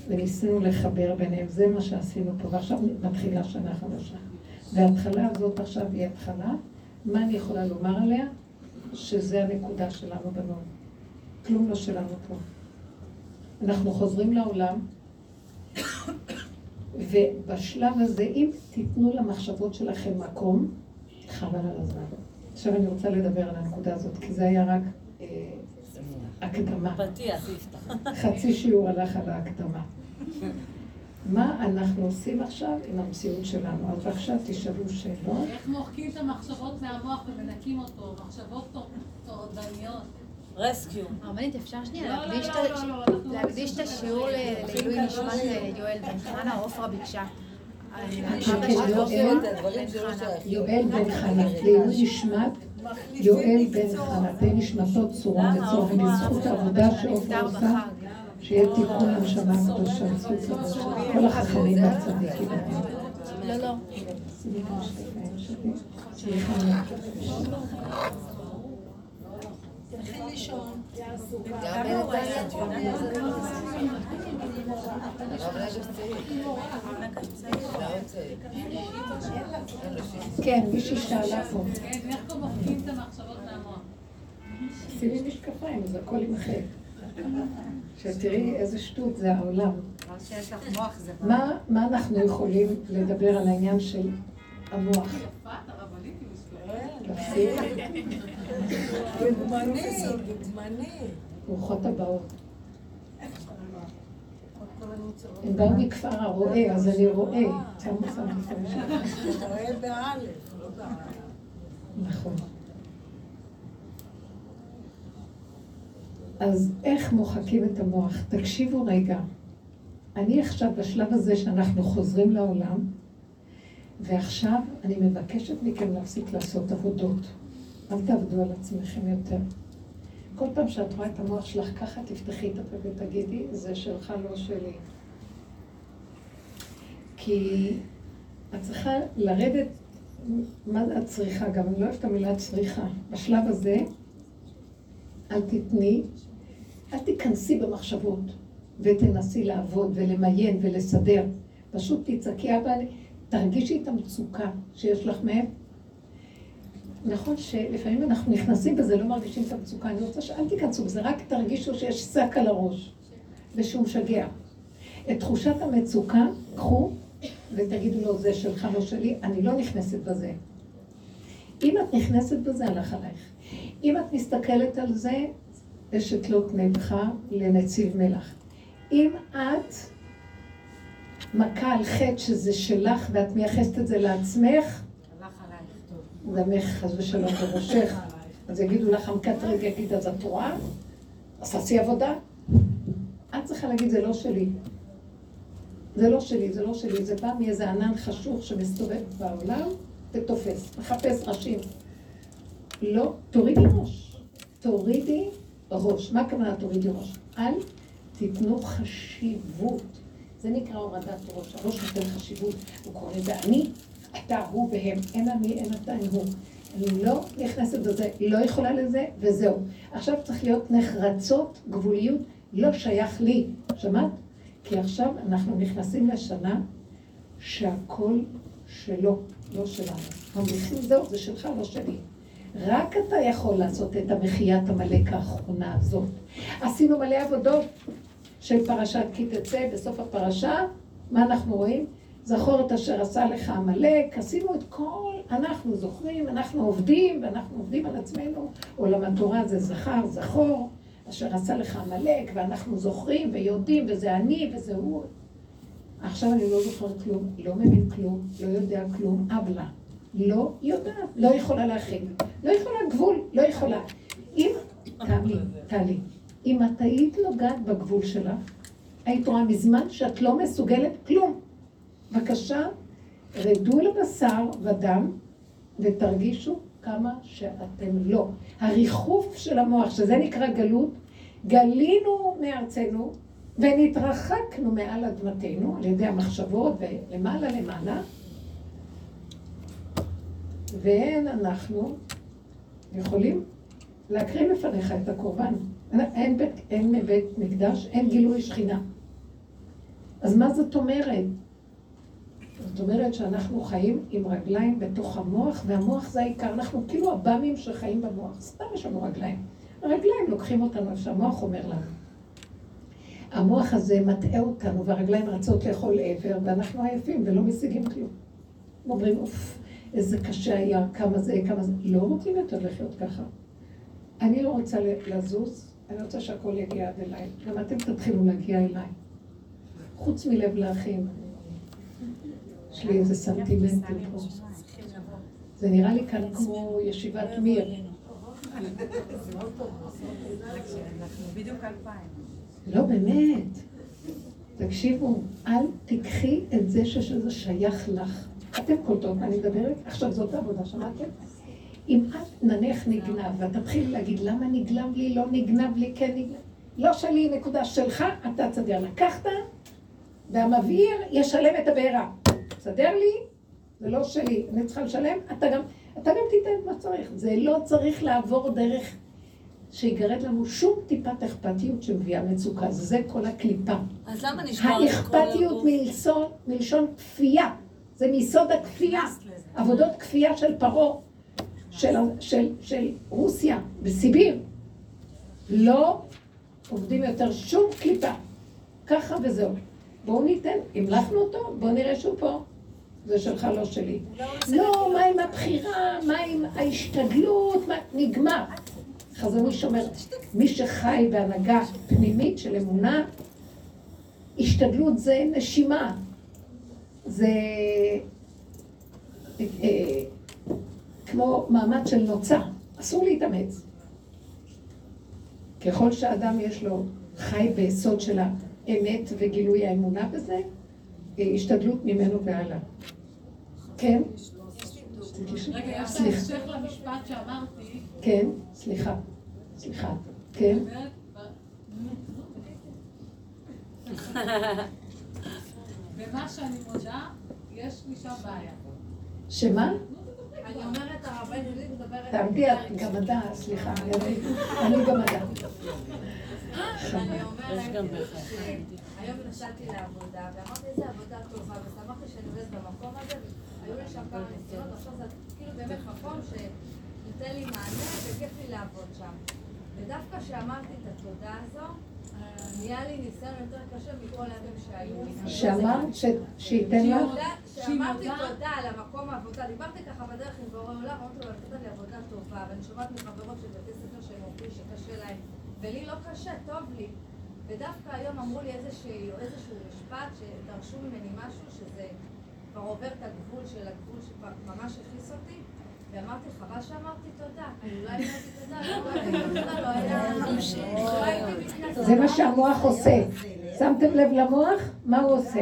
וניסינו לחבר ביניהם, זה מה שעשינו פה, ועכשיו מתחילה שנה חדשה. וההתחלה הזאת עכשיו היא התחלה, מה אני יכולה לומר עליה? שזה הנקודה שלנו בנות. כלום לא שלנו פה. אנחנו חוזרים לעולם, ובשלב הזה, אם תיתנו למחשבות שלכם מקום, חבל על הזמן. עכשיו אני רוצה לדבר על הנקודה הזאת, כי זה היה רק אה, הקדמה. פתיח, חצי שיעור הלך על ההקדמה. מה אנחנו עושים עכשיו עם המציאות שלנו? אז בבקשה תשאלו שאלות. איך מוחקים את המחשבות מהמוח ומנקים אותו? מחשבות טורדניות. רסקיו. הרבנית, אפשר שנייה להקדיש את השיעור לעילוי נשמת יואל בן חנה, עופרה ביקשה. יואל בן חנה, לעילוי נשמת יואל בן חנה, תהי נשמתו צורה וצורה בזכות העבודה שעופרה עושה. שיהיה תיקון לנשמה הקדושה, כל החכמים והצדיקים. לא, לא. כן, מישהי שאלה פה. איך מוחקים את המחשבות מהמוח? שימי משקפיים, אז הכל יימחק. שתראי איזה שטות זה העולם. מה אנחנו יכולים לדבר על העניין של המוח? דוגמני. ברוכות הבאות. הם באו מכפר הרועה, אז אני רואה. רואה באלף, לא באלף. נכון. אז איך מוחקים את המוח? תקשיבו רגע. אני עכשיו בשלב הזה שאנחנו חוזרים לעולם, ועכשיו אני מבקשת מכם להפסיק לעשות עבודות. אל תעבדו על עצמכם יותר. כל פעם שאת רואה את המוח שלך ככה, תפתחי את הפה ותגידי, זה שלך, לא שלי. כי את צריכה לרדת, מה את צריכה? גם אני לא אוהבת את המילה צריכה. בשלב הזה, אל תתני, אל תיכנסי במחשבות ותנסי לעבוד ולמיין ולסדר. פשוט תצעקי, אבא, תרגישי את המצוקה שיש לך מהם. נכון שלפעמים אנחנו נכנסים בזה, לא מרגישים את המצוקה. אני רוצה שאל תיכנסו בזה, רק תרגישו שיש שק על הראש ושהוא משגע. את תחושת המצוקה, קחו ותגידו לו, זה שלך, לא שלי, אני לא נכנסת בזה. אם את נכנסת בזה, הלך עלייך. אם את מסתכלת על זה, אשת לא פניך לנציב מלח. אם את מכה על חטא שזה שלך ואת מייחסת את זה לעצמך. דמך חס ושלום בראשך. אז יגידו לך המקטרג יגיד, אז את רואה? אז תעשי עבודה. את צריכה להגיד, זה לא שלי. זה לא שלי, זה לא שלי, זה בא מאיזה ענן חשוך שמסתובב בעולם ותופס, מחפש ראשים. לא, תורידי ראש. תורידי ראש. מה הכוונה תורידי ראש? אל תיתנו חשיבות. זה נקרא הורדת ראש. הראש נותן חשיבות. הוא קורא לזה אני, אתה, הוא והם. אין אני, אין אתה, אין הוא. אני לא נכנסת בזה, לא יכולה לזה, וזהו. עכשיו צריך להיות נחרצות, גבוליות, לא שייך לי. שמעת? כי עכשיו אנחנו נכנסים לשנה שהכל שלו, לא שלנו. ממליכים זהו, זה שלך, לא שלי. רק אתה יכול לעשות את המחיית עמלק האחרונה הזאת. עשינו מלא עבודות של פרשת כי תצא, בסוף הפרשה, מה אנחנו רואים? זכור את אשר עשה לך עמלק, עשינו את כל, אנחנו זוכרים, אנחנו עובדים, ואנחנו עובדים על עצמנו. עולם התורה זה זכר, זכור, אשר עשה לך עמלק, ואנחנו זוכרים ויודעים, וזה אני וזה הוא. עכשיו אני לא זוכר כלום, לא מבין כלום, לא יודע כלום, אבלה. לא יודעת, לא יכולה להכין. לא יכולה גבול, לא יכולה. אם, טלי, טלי, אם את היית נוגעת בגבול שלך, היית רואה מזמן שאת לא מסוגלת כלום. בבקשה, רדו לבשר ודם ותרגישו כמה שאתם לא. הריחוף של המוח, שזה נקרא גלות, גלינו מארצנו ונתרחקנו מעל אדמתנו על ידי המחשבות ולמעלה למעלה, ואין אנחנו יכולים להקריא לפניך את הקורבן. אין בית, אין בית מקדש, אין גילוי שכינה. אז מה זאת אומרת? זאת אומרת שאנחנו חיים עם רגליים בתוך המוח, והמוח זה העיקר. אנחנו כאילו עב"מים שחיים במוח. סתם יש לנו רגליים. הרגליים לוקחים אותנו איפה שהמוח אומר לנו. המוח הזה מטעה אותנו, והרגליים רצות לאכול עבר, ואנחנו עייפים ולא משיגים כלום. אומרים, אוף, איזה קשה היה, כמה זה, כמה זה. לא רוצים יותר לחיות ככה. אני לא רוצה לזוז, אני רוצה שהכל יגיע עד אליי. גם אתם תתחילו להגיע אליי. חוץ מלב לאחים. לי איזה סנטימנטים פה. זה נראה לי כאן כמו ישיבת מיר. לא, באמת. תקשיבו, אל תיקחי את זה שזה שייך לך. אתם קולטות מה אני מדברת? עכשיו זאת העבודה, שמעתם? אם את נניח נגנב, ואת תתחילי להגיד למה נגנב לי, לא נגנב לי, כן נגנב, לא שלי, נקודה שלך, אתה תסדר. לקחת, והמבעיר ישלם את הבעירה. תסדר לי, זה לא שלי, אני צריכה לשלם, אתה גם, אתה גם תיתן מה צריך. זה לא צריך לעבור דרך שיגרד לנו שום טיפת אכפתיות שמביאה מצוקה. זה כל הקליפה. אז למה נשמע לי כל האכפתיות? מלשון, מלשון כפייה. זה מיסוד הכפייה. עבודות כפייה של פרעה, של, של, של רוסיה, בסיביר. לא עובדים יותר שום קליפה. ככה וזהו. בואו ניתן, המלכנו אותו, בואו נראה שהוא פה. זה שלך, לא שלי. לא, מה עם הבחירה, מה עם ההשתדלות. נגמר. חזון איש אומר, מי שחי בהנהגה פנימית של אמונה, השתדלות זה נשימה. זה אה, כמו מעמד של נוצה, אסור להתאמץ. ככל שאדם יש לו חי ביסוד של האמת וגילוי האמונה בזה, אה, השתדלות ממנו והלאה. כן? רגע, יש סליחה. המשך למשפט שאמרתי. כן, סליחה, סליחה, כן, אומרת, [LAUGHS] במה שאני מודה, יש לי שם בעיה. שמה? אני אומרת, הרבן יהודית מדברת... תעמדי את גם מדע, סליחה, אני- גם מדע. [LAUGHS] אני אומרת, היום נסעתי לעבודה, ואמרתי איזה עבודה טובה, ושמחתי שאני עובדת במקום הזה, והיו לי שם כמה נסיעות, עכשיו זה כאילו באמת מקום שנותן לי מענה וכיף לי לעבוד שם. ודווקא כשאמרתי את התודה הזו, נהיה לי ניסיון יותר קשה מכל הימים שהיו. שאמרת שייתן לך? שאמרתי- תודה על המקום העבודה, דיברתי ככה בדרך עם בורא עולם, אמרתי לו, נתת לי עבודה טובה, ואני שומעת מחברות של בתי ספר שהם אומרים שקשה להם, ולי לא קשה, טוב לי. ודווקא היום אמרו לי איזושהי- איזשהו משפט שדרשו ממני משהו, שזה כבר עובר את הגבול של הגבול שכבר ממש הכעיס אותי, ואמרתי, חבל שאמרתי תודה, אולי תודה, לא תודה, לא היה... לא מתנצלת. זה מה שהמוח עושה. שמתם לב למוח? מה הוא עושה?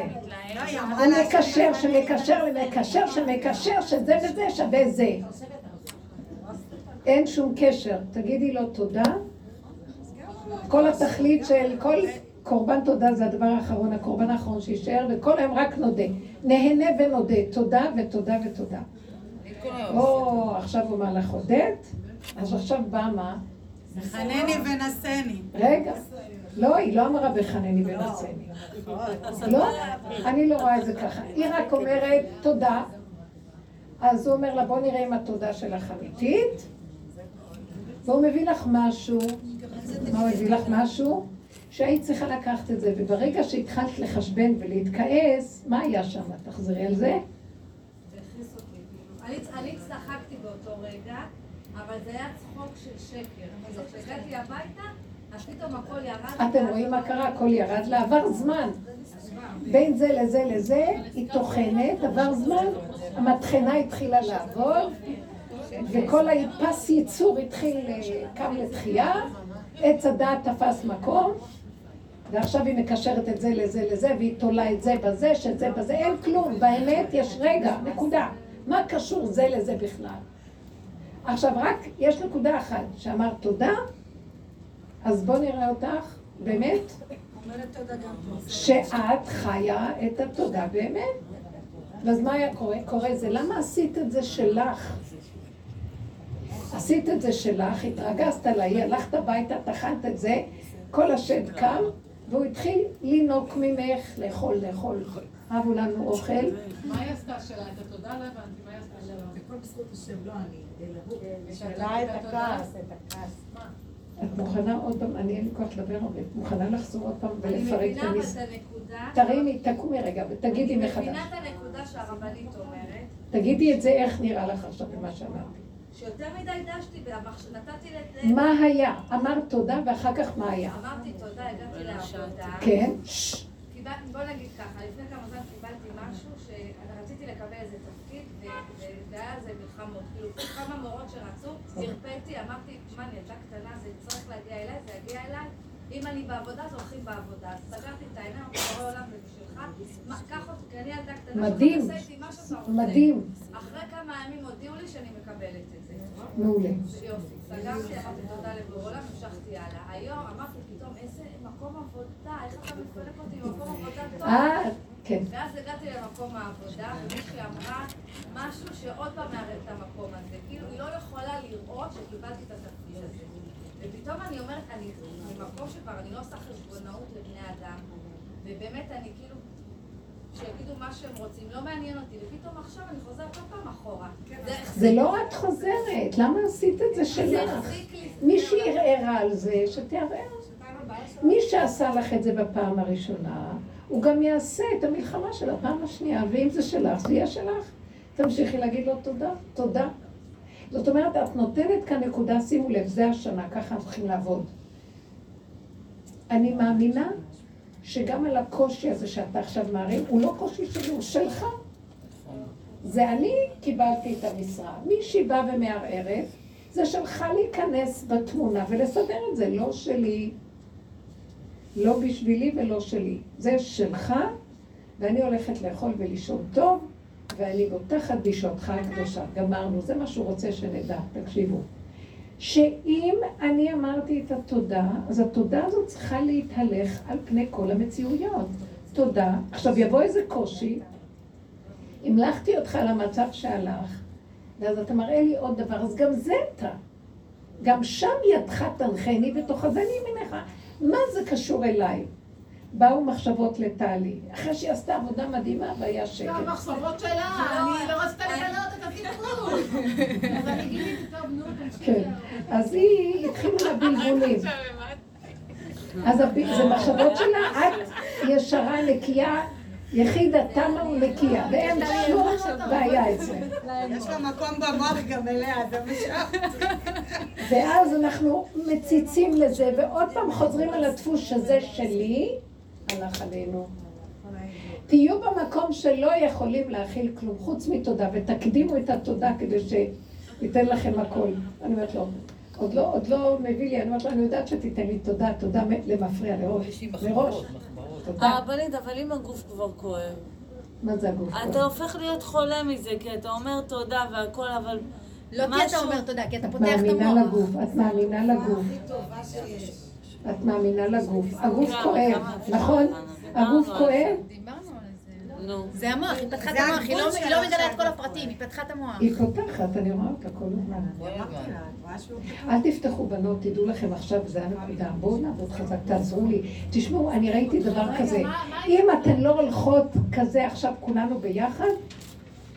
לא, הוא מקשר, שמקשר, למקשר, שמקשר, שזה וזה שווה זה. אין שום קשר. תגידי לו תודה. כל התכלית של כל קורבן תודה זה הדבר האחרון, הקורבן האחרון שיישאר, וכל היום רק נודה. נהנה ונודה. תודה ותודה ותודה. או, עכשיו הוא אמר לך הודית, אז עכשיו בא מה? חנני ונשני. רגע. לא, היא לא אמרה בחנני ונשני. לא, אני לא רואה את זה ככה. היא רק אומרת תודה. אז הוא אומר לה, בוא נראה אם התודה שלך אמיתית. והוא מביא לך משהו. מה הוא מביא לך משהו? שהיית צריכה לקחת את זה, וברגע שהתחלת לחשבן ולהתכעס, מה היה שם? תחזרי על זה. כאילו. אני- צחקתי באותו רגע, אבל זה היה צחוק של שקר. אז כשהגעתי הביתה, אז פתאום הכל ירד. אתם רואים מה קרה? הכל ירד לה, עבר זמן. בין זה לזה לזה, היא טוחנת, עבר זמן, המטחנה התחילה לעבוד, וכל הפס ייצור התחיל, אה, קם לתחייה, עץ הדעת תפס מקום, ועכשיו היא מקשרת את זה לזה לזה, והיא תולה את זה בזה, שזה בזה, אין כלום, באמת יש רגע, נקודה. מה קשור זה לזה בכלל? עכשיו רק, יש נקודה אחת, שאמרת תודה, אז בוא נראה אותך, באמת. שאת חיה את התודה באמת. ואז מה היה קורה? קורה זה, למה עשית את זה שלך? עשית את זה שלך, התרגזת עליי, הלכת הביתה, טחנת את זה, כל השד קם, והוא התחיל לינוק ממך, לאכול, לאכול. אהבו לנו אוכל. מה היא עשתה שלה? את התודה לא הבנתי, מה היא עשתה שלה? הכל בזכות השם, לא אני. שאלה את הכעס, את הכעס. את מוכנה עוד פעם, אני אין לי כוח לדבר הרבה, את מוכנה לחזור עוד פעם אני ולפרק את מבינה אבל המס... את הנקודה. תרימי, תקומי רגע ותגידי אני מחדש. מבינה את הנקודה שהרבנית אומרת, תגידי את זה, איך נראה לך עכשיו במה שאמרתי. שיותר מדי דשתי, נתתי לת... מה היה? אמרת תודה ואחר כך מה היה? אמרתי תודה, הגעתי לעבודה. כן? קיבלתי, בוא נגיד ככה, לפני כמה זמן קיבלתי משהו שרציתי לקבל איזה תפקיד והיה על זה מלחמות. כאילו, כמה מורות שרצו, הרפאתי, אמרתי, שמע, אני ילדה קטנה, זה צריך להגיע אליי, זה. אם אני בעבודה, אז הולכים בעבודה. אז סגרתי את העיניים, בורא עולם זה בשבילך. מה, קח אותי, כי אני ילדה קטנה, מדהים. מדהים. אחרי כמה ימים הודיעו לי שאני מקבלת את זה. מעולה. יופי, סגרתי, אמרתי תודה לבורא עולם, המשכתי הלאה. היום אמרתי פתאום, איזה מקום עבודה, איך אתה מפרק אותי ממקום עבודה טוב. אה, כן. ואז הגעתי למקום העבודה, ומישהי אמרה משהו שעוד פעם מערב את המקום הזה. כאילו, היא לא יכולה לראות שקיבלתי את התפקיד הזה. ופתאום אני אומרת, אני ממקום שכבר אני לא עושה חשבונאות לבני אדם, ובאמת אני כאילו, שיגידו מה שהם רוצים, לא מעניין אותי, ופתאום עכשיו אני חוזרת עוד פעם אחורה. זה החזיק- זה לא את חוזרת, למה עשית את זה שלך? מי שערערה על זה, שתערער. מי שעשה לך את זה בפעם הראשונה, הוא גם יעשה את המלחמה של הפעם השנייה, ואם זה שלך, זה יהיה שלך. תמשיכי להגיד לו תודה, תודה. זאת אומרת, את נותנת כאן נקודה, שימו לב, זה השנה, ככה צריכים לעבוד. אני מאמינה שגם על הקושי הזה שאתה עכשיו מערים, הוא לא קושי שלי, הוא שלך. זה אני קיבלתי את המשרה. מי שבא ומערערת, זה שלך להיכנס בתמונה ולסדר את זה, לא שלי. לא בשבילי ולא שלי. זה שלך, ואני הולכת לאכול ולישון טוב, ואני בוטחת בישועתך הקדושה. גמרנו, זה מה שהוא רוצה שנדע, תקשיבו. שאם אני אמרתי את התודה, אז התודה הזאת צריכה להתהלך על פני כל המציאויות. תודה. עכשיו יבוא איזה קושי, המלכתי אותך למצב שהלך, ואז אתה מראה לי עוד דבר, אז גם זה אתה. גם שם ידך תנחני ותאחזני ממך. מה זה קשור אליי? באו מחשבות לטלי, אחרי שהיא עשתה עבודה מדהימה והיה שקט. לא, המחשבות שלה, אני לא רצתה לגלות את הסיפור. [LAUGHS] אז אני גיליתי, טוב, נו. כן. אז היא התחילה [LAUGHS] לה בלבולים. אז זה מחשבות שלה, את ישרה, נקייה, יחיד התמה ונקייה, ואין שום בעיה אצלם. יש לה מקום במוח גם אליה, זה שאמרתי. ואז אנחנו מציצים לזה, ועוד פעם חוזרים על הדפוס שזה שלי, הלך עלינו. תהיו במקום שלא יכולים להכיל כלום, חוץ מתודה, ותקדימו את התודה כדי שייתן לכם הכל. אני אומרת לו, עוד לא, עוד לא מביא לי, אני אומרת לו, אני יודעת שתיתן לי תודה, תודה למפריע, לראש, מראש. תודה. הרבנית, אבל אם הגוף כבר כואב, מה זה הגוף? אתה הופך להיות חולה מזה, כי אתה אומר תודה והכל, אבל לא כי אתה אומר תודה, כי אתה את פותח את מאמינה המוח. לגוף, את מאמינה לגוף. את מאמינה לגוף. הגוף כואב? נכון? הגוף כואב, זה. המוח, היא פתחה את זה המוח, היא לא- מגלה את כל. הפרטים, היא פתחה את המוח. היא פותחת, אני רואה אותה כל הזמן. אל תפתחו בנות, תדעו לכם עכשיו, זה הנקודה. בואו נעבוד חזק, תעזרו לי. תשמעו, אני ראיתי דבר כזה. אם אתן לא הולכות כזה עכשיו כולנו ביחד,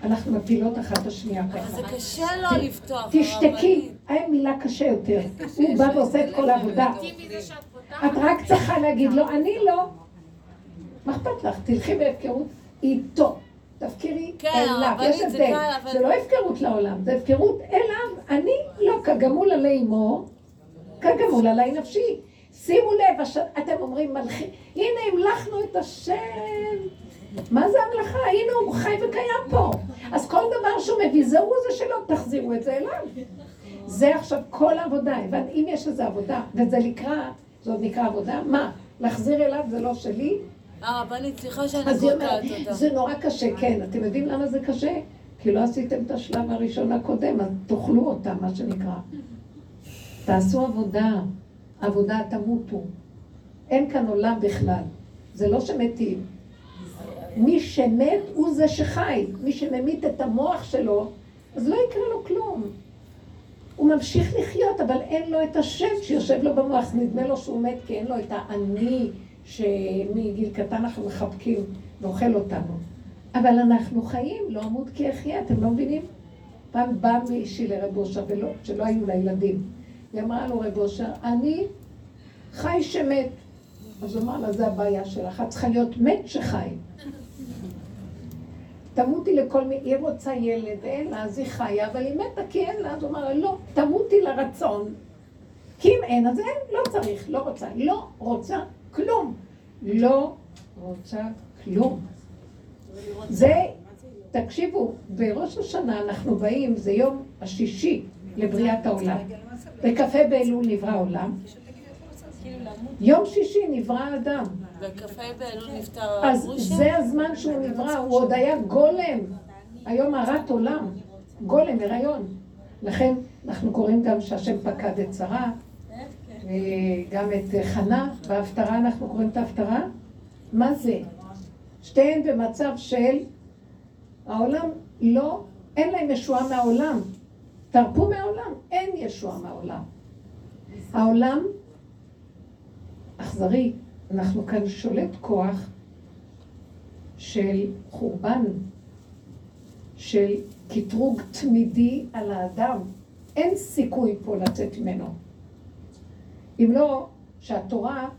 אנחנו מפילות אחת את השנייה אבל ככה. זה קשה לא לפתוח, תשתקי. אין מילה קשה יותר. הוא בא ועושה את כל העבודה. את רק צריכה להגיד לו, אני לא. מה אכפת לך? תלכי בהפקרות איתו. תפקירי כן, אליו. יש זה הבדל. זה לא הפקרות לעולם, זה הפקרות אליו. אני לא כגמול עלי אמו, כגמול עלי נפשי. שימו לב. אתם אומרים מלכי, הנה המלכנו את השם. מה זה המלאכה? הנה הוא חי וקיים פה. אז כל דבר שהוא מביא, זהו זה שלו, תחזירו את זה אליו. זה עכשיו כל העבודה, הבנת? אם יש איזו עבודה, וזה נקרא, זה עוד נקרא עבודה, מה? להחזיר אליו זה לא שלי? הרבנית, סליחה שאני קוטעת אותה. זה נורא קשה, כן. אתם יודעים למה זה קשה? כי לא עשיתם את השלב הראשון הקודם, אז תאכלו אותה, מה שנקרא. תעשו עבודה, עבודה תמותו. אין כאן עולם בכלל. זה לא שמתים. מי שמת הוא זה שחי. מי שממית את המוח שלו, אז לא יקרה לו כלום. הוא ממשיך לחיות, אבל אין לו את השם שיושב לו במוח. נדמה לו שהוא מת כי אין לו את האני שמגיל קטן אנחנו מחבקים ואוכל אותנו. אבל אנחנו חיים, לא אמות כי אחיה, אתם לא מבינים? פעם באה מישהי לרב אושר, שלא היו לה ילדים. היא אמרה לו, רב אושר, אני חי שמת. אז הוא אמר לה, זה הבעיה שלך, את צריכה להיות מת שחי. תמותי לכל מי, היא רוצה ילד, אין לה, אז היא חיה, אבל היא מתה כי אין לה, אז הוא אמר לא, תמותי לרצון. כי אם אין, אז אין, לא צריך, לא רוצה. לא רוצה כלום. לא רוצה כלום. זה, תקשיבו, בראש השנה אנחנו באים, זה יום השישי לבריאת העולם. בכ"ה באלול נברא העולם. יום שישי נברא האדם. בקפה באלול נפטר אז? זה הזמן שהוא נברא, הוא עוד היה גולם. היום הרת עולם. גולם, הריון. לכן אנחנו קוראים גם שהשם פקד את שרה, וגם את חנה, בהפטרה אנחנו קוראים את ההפטרה. מה זה? שתיהן במצב של העולם לא, אין להם ישועה מהעולם. תרפו מהעולם, אין ישועה מהעולם. העולם אכזרי, אנחנו כאן שולט כוח של חורבן, של קטרוג תמידי על האדם. אין סיכוי פה לצאת ממנו. אם לא, שהתורה,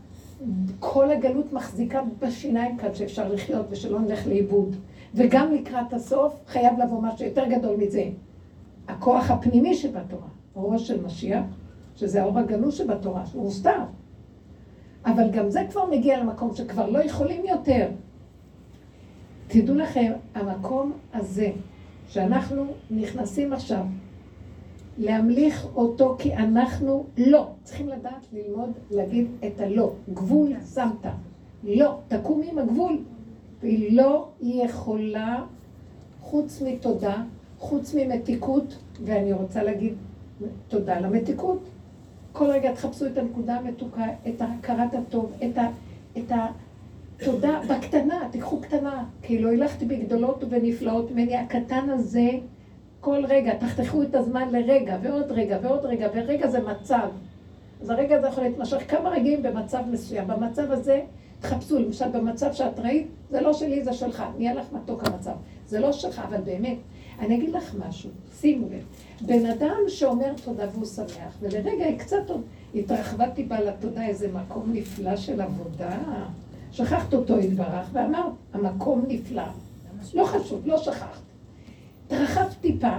כל הגלות מחזיקה בשיניים כאן שאפשר לחיות ושלא נלך לאיבוד. וגם לקראת הסוף חייב לבוא משהו יותר גדול מזה. הכוח הפנימי שבתורה, אורו של משיח, שזה האור הגלוש שבתורה, שהוא מוסתר. אבל גם זה כבר מגיע למקום שכבר לא יכולים יותר. תדעו לכם, המקום הזה, שאנחנו נכנסים עכשיו להמליך אותו כי אנחנו לא. צריכים לדעת ללמוד להגיד את הלא. גבול שמת. לא. תקום עם הגבול. והיא לא יכולה, חוץ מתודה, חוץ ממתיקות, ואני רוצה להגיד תודה למתיקות. כל רגע תחפשו את הנקודה המתוקה, את הכרת הטוב, את, ה, את התודה בקטנה, תיקחו קטנה, כי לא הילכתי בגדולות ובנפלאות ממני, הקטן הזה, כל רגע, תחתכו את הזמן לרגע, ועוד רגע, ועוד רגע, ורגע זה מצב. אז הרגע הזה יכול להתמשך כמה רגעים במצב מסוים. במצב הזה, תחפשו, למשל במצב שאת ראית, זה לא שלי, זה שלך, נהיה לך מתוק המצב. זה לא שלך, אבל באמת, אני אגיד לך משהו, שימו לב. בן אדם שאומר תודה והוא שמח, ולרגע היא קצת התרחבה טיפה לתודה איזה מקום נפלא של עבודה. שכחת אותו יתברך, ואמרת, המקום נפלא. לא חשוב, לא שכחת. התרחבת טיפה,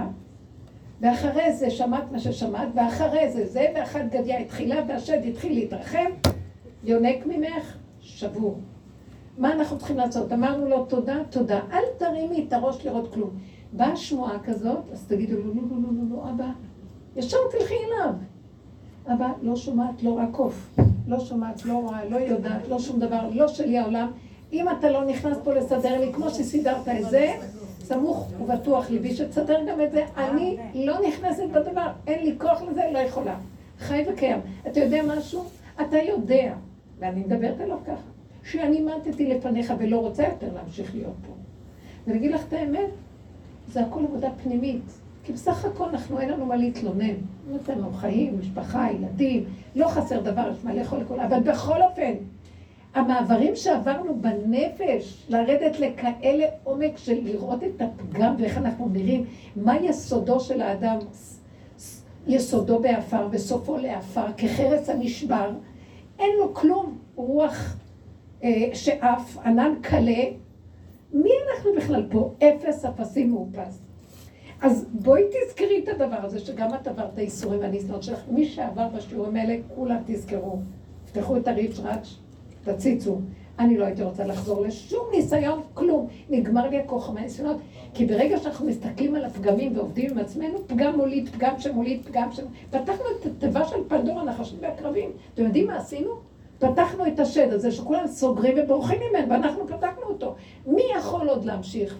ואחרי זה שמעת מה ששמעת, ואחרי זה זה, ואחת גדיה התחילה, והשד התחיל להתרחב, יונק ממך, שבור. מה אנחנו צריכים לעשות? אמרנו לו תודה, תודה. אל תרימי את הראש לראות כלום. באה שמועה כזאת, אז תגידו לו, לא, לא, לא, לא, לא, אבא. ישר תלכי אליו. אבא, לא שומעת, לא רק עוף. לא שומעת, לא רואה, לא יודעת, לא שום דבר, לא שלי העולם. אם אתה לא נכנס פה לסדר לי, כמו שסידרת את זה, סמוך ובטוח ליבי שתסדר גם את זה. אני לא נכנסת בדבר, אין לי כוח לזה, לא יכולה. חי וקיים. אתה יודע משהו? אתה יודע, ואני מדברת עליו ככה, שאני מתתי לפניך ולא רוצה יותר להמשיך להיות פה. ואני אגיד לך את האמת, זה הכל עבודה פנימית. כי בסך הכל אנחנו, אין לנו מה להתלונן. נותן לנו חיים, משפחה, ילדים, לא חסר דבר, יש מה לאכול לכל... אבל בכל אופן, המעברים שעברנו בנפש, לרדת לכאלה עומק של לראות את הפגם ואיך אנחנו נראים, מה יסודו של האדם, יסודו בעפר וסופו לעפר, כחרס הנשבר, אין לו כלום, רוח אה, שאף, ענן קלה, מי אנחנו בכלל פה? אפס אפסים מאופס. אז בואי תזכרי את הדבר הזה, שגם את עברת איסורים והניסיונות שלך. מי שעבר בשיעורים האלה, כולם תזכרו. תפתחו את הריץ'-רץ', תציצו. אני לא הייתי רוצה לחזור לשום ניסיון, כלום. נגמר לי הכוח מהניסיונות. כי ברגע שאנחנו מסתכלים על הפגמים ועובדים עם עצמנו, פגם מוליד, פגם שמוליד, פגם שמוליד. פתחנו את התיבה של פנדורה, נחשים והקרבים. אתם יודעים מה עשינו? פתחנו את השד הזה שכולם סוגרים ובורחים ממנו, ואנחנו פתחנו אותו. מי יכול עוד להמשיך?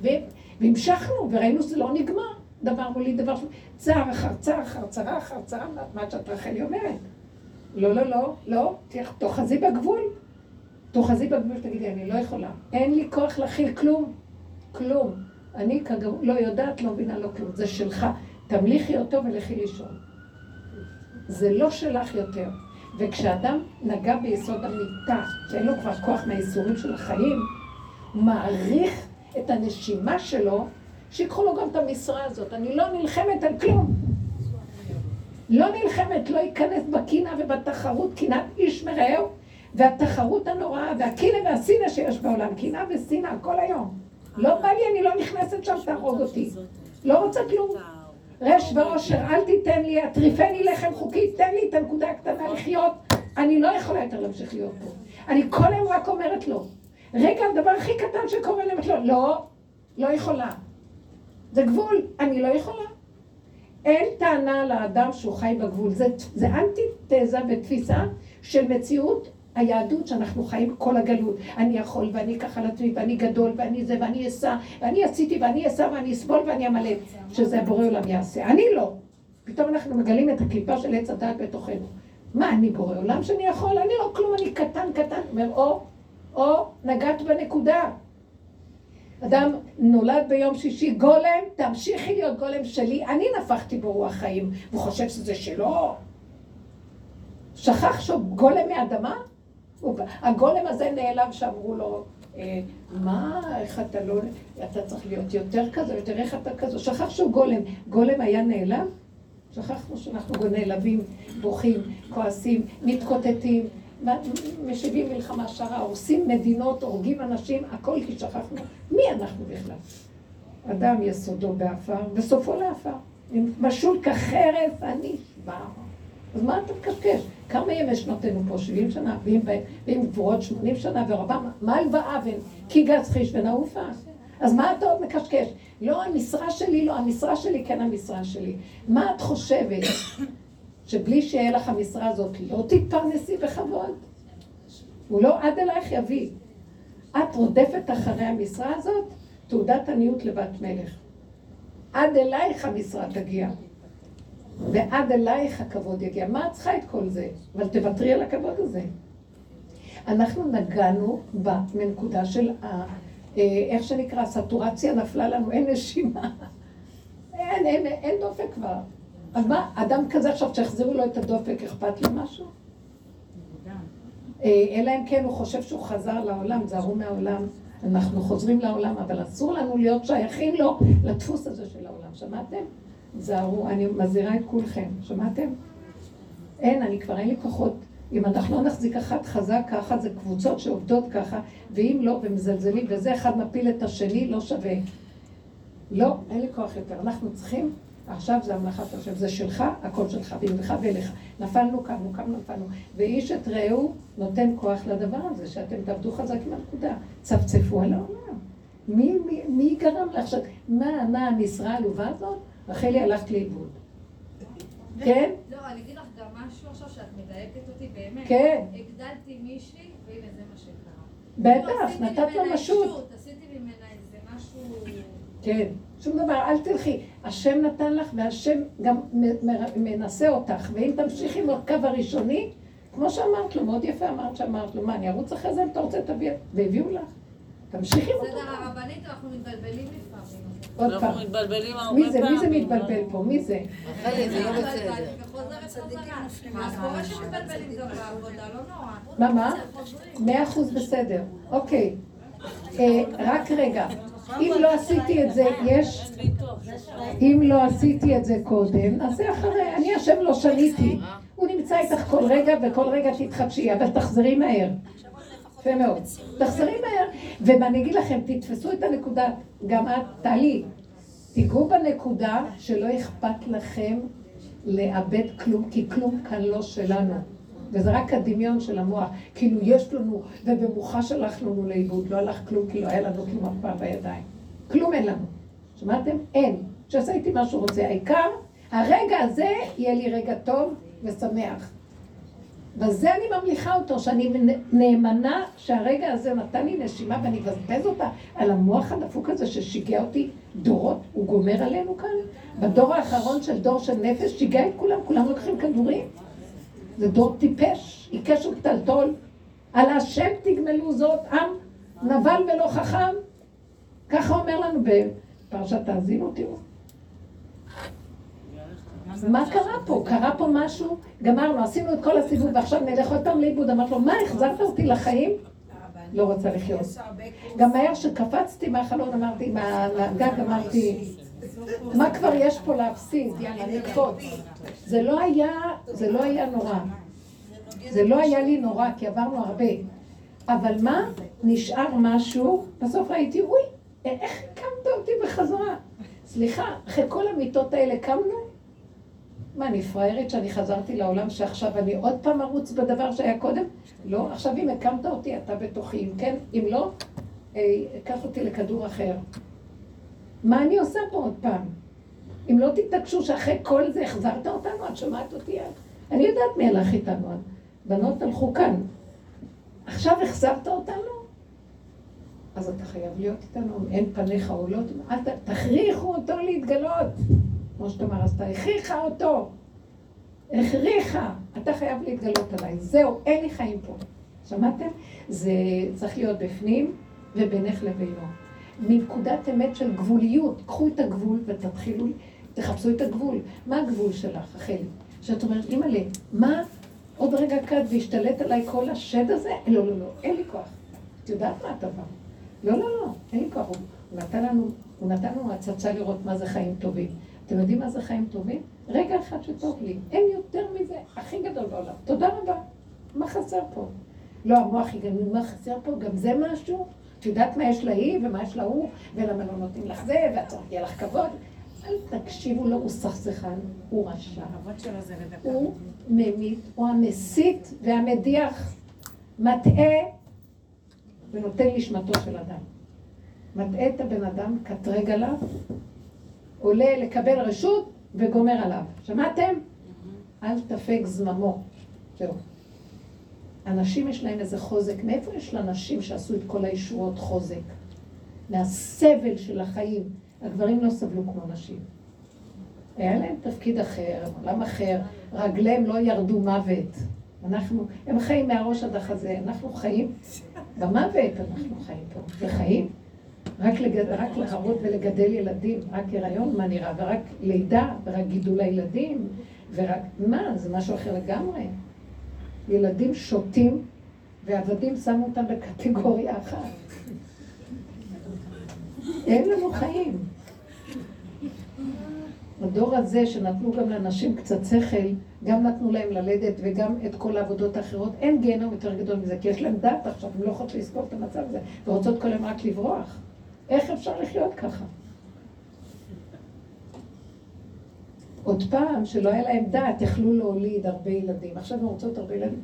והמשכנו, וראינו שזה לא נגמר. דבר מוליד דבר, צער אחר צער אחר צרה אחר צרה, מה שאת רחלי אומרת. לא, לא, לא, לא, תאחזי בגבול. תאחזי בגבול, תגידי, אני לא יכולה. אין לי כוח להכיל כלום. כלום. אני כגב... לא יודעת, לא מבינה, לא כלום. זה שלך. תמליכי אותו ולכי לישון. זה לא שלך יותר. וכשאדם נגע ביסוד המיטה, שאין לו כבר כוח מהייסורים של החיים, הוא מעריך את הנשימה שלו, שיקחו לו גם את המשרה הזאת. אני לא נלחמת על כלום. לא נלחמת, לא ייכנס בקינה ובתחרות, קנאת איש מרעהו, והתחרות הנוראה, והקינא והסינא שיש בעולם, קנאה ושנאה כל היום. לא בא לי, אני לא נכנסת שם, תהרוג אותי. לא רוצה כלום. רש ועושר, אל תיתן לי, אטריפני לחם חוקי, תן לי את הנקודה הקטנה לחיות. אני לא יכולה יותר להמשיך להיות פה. אני כל היום רק אומרת לו. רגע, הדבר הכי קטן שקורה לי, לו, לא, לא יכולה. זה גבול, אני לא יכולה. אין טענה לאדם שהוא חי בגבול. זה, זה אנטי-תזה ותפיסה של מציאות היהדות שאנחנו חיים כל הגלות. אני יכול ואני אקח על עצמי ואני גדול ואני זה ואני אסע ואני עשיתי ואני אסע ואני אסבול ואני אמלא. שזה בורא עולם יעשה. אני לא. פתאום אנחנו מגלים את הקליפה של עץ הדעת בתוכנו. מה, אני בורא עולם שאני יכול? אני לא כלום, אני קטן קטן. אומר, או, או, נגעת בנקודה. אדם נולד ביום שישי, גולם, תמשיכי להיות גולם שלי, אני נפחתי בו רוח חיים, והוא חושב שזה שלו. שכח שהוא גולם מאדמה? הגולם הזה נעלב שאמרו לו, אה, מה, איך אתה לא, אתה צריך להיות יותר כזה, יותר איך אתה כזה, שכח שהוא גולם. גולם היה נעלב? שכחנו שאנחנו נעלבים, בוכים, כועסים, מתקוטטים, משיבים מלחמה שערה, הורסים מדינות, הורגים אנשים, הכל כי שכחנו מי אנחנו בכלל. אדם יסודו מעפר וסופו לעפר. משול כחרס הנשבר. אז מה אתה מקשקש? כמה ימי שנותינו פה? 70 שנה, ואם גבורות 80 שנה ורבה, מה הלוואה כי גז חיש ונעופה? אז מה אתה עוד מקשקש? לא המשרה שלי, לא המשרה שלי, כן המשרה שלי. מה את חושבת? שבלי שיהיה לך המשרה הזאת לא תתפרנסי בכבוד? הוא לא עד אלייך יביא. את רודפת אחרי המשרה הזאת, תעודת עניות לבת מלך. עד אלייך המשרה תגיע. ועד אלייך הכבוד יגיע. מה את צריכה את כל זה? אבל תוותרי על הכבוד הזה. אנחנו נגענו בנקודה של ה... אה, איך שנקרא, סטורציה נפלה לנו, אין נשימה. אין, אין, אין דופק כבר. אז מה, אדם כזה עכשיו, שיחזירו לו את הדופק, אכפת לו משהו? אה, אלא אם כן הוא חושב שהוא חזר לעולם, זהרו מהעולם, אנחנו חוזרים לעולם, אבל אסור לנו להיות שייכים לו, לדפוס הזה של העולם. שמעתם? זהרו, אני מזהירה את כולכם, שמעתם? אין, אני כבר אין לי כוחות. אם אנחנו לא נחזיק אחת חזק ככה, זה קבוצות שעובדות ככה, ואם לא, ומזלזלים, וזה אחד מפיל את השני, לא שווה. לא, אין לי כוח יותר. אנחנו צריכים, עכשיו זה המלאכת השם, זה שלך, הכל שלך, ואילך ואליך. נפלנו, קמנו, קמנו, נפלנו. ואיש את רעהו נותן כוח לדבר הזה, שאתם תעבדו חזק עם הנקודה. צפצפו על העולם. מי, מי, מי גרם לך ש... מה, מה המשרה העלובה הזאת? רחלי, הלכת לאיבוד. כן? לא, אני אגיד לך גם משהו עכשיו שאת מדייקת אותי באמת. כן. הגדלתי מישהי, והנה זה מה שקרה. בטח, לא, נתת לו משות. עשיתי ממנה איזה משהו... כן, שום דבר, אל תלכי. השם נתן לך והשם גם מנסה אותך, ואם תמשיכי עם הקו הראשוני, כמו שאמרת לו, מאוד יפה אמרת שאמרת לו, מה, אני ארוץ אחרי זה אם אתה רוצה תביא, והביאו לך. תמשיכי עם אותו. בסדר, הרבנית, אנחנו מתבלבלים לפעמים. עוד אנחנו פעם. מי. זה? מי זה מתבלבל פה? מי זה? רחלי, לא בסדר. לא. מה, מה? מאה אחוז בסדר. אוקיי. אה, רק רגע. אם לא עשיתי את זה, יש... אם לא עשיתי את זה קודם, אז זה אחרי. אני השם לא שניתי. הוא נמצא איתך כל רגע, וכל רגע תתחדשי, אבל תחזרי מהר. יפה מאוד. תחזרי מהר. ואני אגיד לכם, תתפסו את הנקודה, גם את, טלי, תיגעו בנקודה שלא אכפת לכם לאבד כלום, כי כלום כאן לא שלנו. וזה רק הדמיון של המוח. כאילו יש לנו, ובמוחש הלך לנו לאיבוד, לא הלך כלום, כי לא היה לנו כלום אף פעם בידיים. כלום אין לנו. שמעתם? אין. שעשה איתי מה שהוא רוצה. העיקר, הרגע הזה יהיה לי רגע טוב ושמח. בזה אני ממליכה אותו, שאני נאמנה שהרגע הזה נתן לי נשימה ואני אבזבז אותה על המוח הדפוק הזה ששיגע אותי דורות, הוא גומר עלינו כאן. בדור האחרון של דור של נפש שיגע את כולם, כולם לוקחים כדורים. זה דור טיפש, עיקש ופתלתול. על השם תגמלו זאת, עם נבל ולא חכם. ככה אומר לנו בפרשת תאזינו, תראו. מה קרה פה? קרה פה משהו? גמרנו, עשינו את כל הסיבוב ועכשיו נלך עוד פעם לאיבוד. אמרתי לו, מה, החזרת אותי לחיים? לא רוצה לחיות. גם מהר שקפצתי מהחלון, אמרתי, מהגג אמרתי, מה כבר יש פה להפסיד? יאללה, נקפוץ. זה לא היה, זה לא היה נורא. זה לא היה לי נורא, כי עברנו הרבה. אבל מה? נשאר משהו, בסוף ראיתי, אוי, איך הקמת אותי בחזרה? סליחה, אחרי כל המיטות האלה קמנו? מה, אני פראיירית שאני חזרתי לעולם שעכשיו אני עוד פעם ארוץ בדבר שהיה קודם? לא, עכשיו אם הקמת אותי, אתה בתוכי, אם כן, אם לא, אה, קח אותי לכדור אחר. מה אני עושה פה עוד פעם? אם לא תתעקשו שאחרי כל זה החזרת אותנו, את שומעת אותי? אני יודעת מי הלך איתנו, בנות הלכו כאן. עכשיו החזרת אותנו? אז אתה חייב להיות איתנו, אין פניך עולות, אל ת... תכריחו אותו להתגלות. כמו שאתה אומר, אז אתה הכריחה אותו. הכריחה. אתה חייב להתגלות עליי. זהו, אין לי חיים פה. שמעתם? זה צריך להיות בפנים ובינך לבינו. מנקודת אמת של גבוליות. קחו את הגבול ותתחילו, תחפשו את הגבול. מה הגבול שלך, רחלי? שאת אומרת, אימא'לה, מה עוד רגע קט והשתלט עליי כל השד הזה? לא, לא, לא, אין לי כוח. את יודעת מה אתה בא? לא, לא, לא, אין לי כוח. הוא נתן לנו, הוא נתן לנו הצצה לראות מה זה חיים טובים. אתם יודעים מה זה חיים טובים? רגע אחד שטוב לי. אין יותר מזה, הכי גדול בעולם. תודה רבה. מה חסר פה? לא, המוח יגננו, מה חסר פה? גם זה משהו? את יודעת מה יש להיא ומה יש להוא, ולמה לא נותנים לך זה, ואת צריך יהיה לך כבוד? אל תקשיבו לו, הוא סכסכן, הוא רשע. הוא ממית, הוא המסית והמדיח, מטעה ונותן לשמתו של אדם. מטעה את הבן אדם, קטרג עליו, עולה לקבל רשות וגומר עליו. שמעתם? אל תפק זממו. זהו. אנשים יש להם איזה חוזק. מאיפה יש לאנשים שעשו את כל הישועות חוזק? מהסבל של החיים. הגברים לא סבלו כמו נשים. היה להם תפקיד אחר, עולם אחר, רגליהם לא ירדו מוות. אנחנו, הם חיים מהראש עד החזה, אנחנו חיים במוות, אנחנו חיים פה. וחיים רק, לגד... רק להרות ולגדל ילדים, רק הריון, מה נראה, ורק לידה, ורק גידול הילדים, ורק... מה, זה משהו אחר לגמרי. ילדים שותים, ועבדים שמו אותם בקטגוריה אחת. אין לנו חיים. הדור הזה שנתנו גם לאנשים קצת שכל, גם נתנו להם ללדת וגם את כל העבודות האחרות, אין גיהנום יותר גדול מזה, כי יש להם דת עכשיו, הם לא יכולות לסבול את המצב הזה, ורוצות כל היום רק לברוח. איך אפשר לחיות ככה? עוד פעם, שלא היה להם דת, יכלו להוליד הרבה ילדים. עכשיו הם רוצות הרבה ילדים.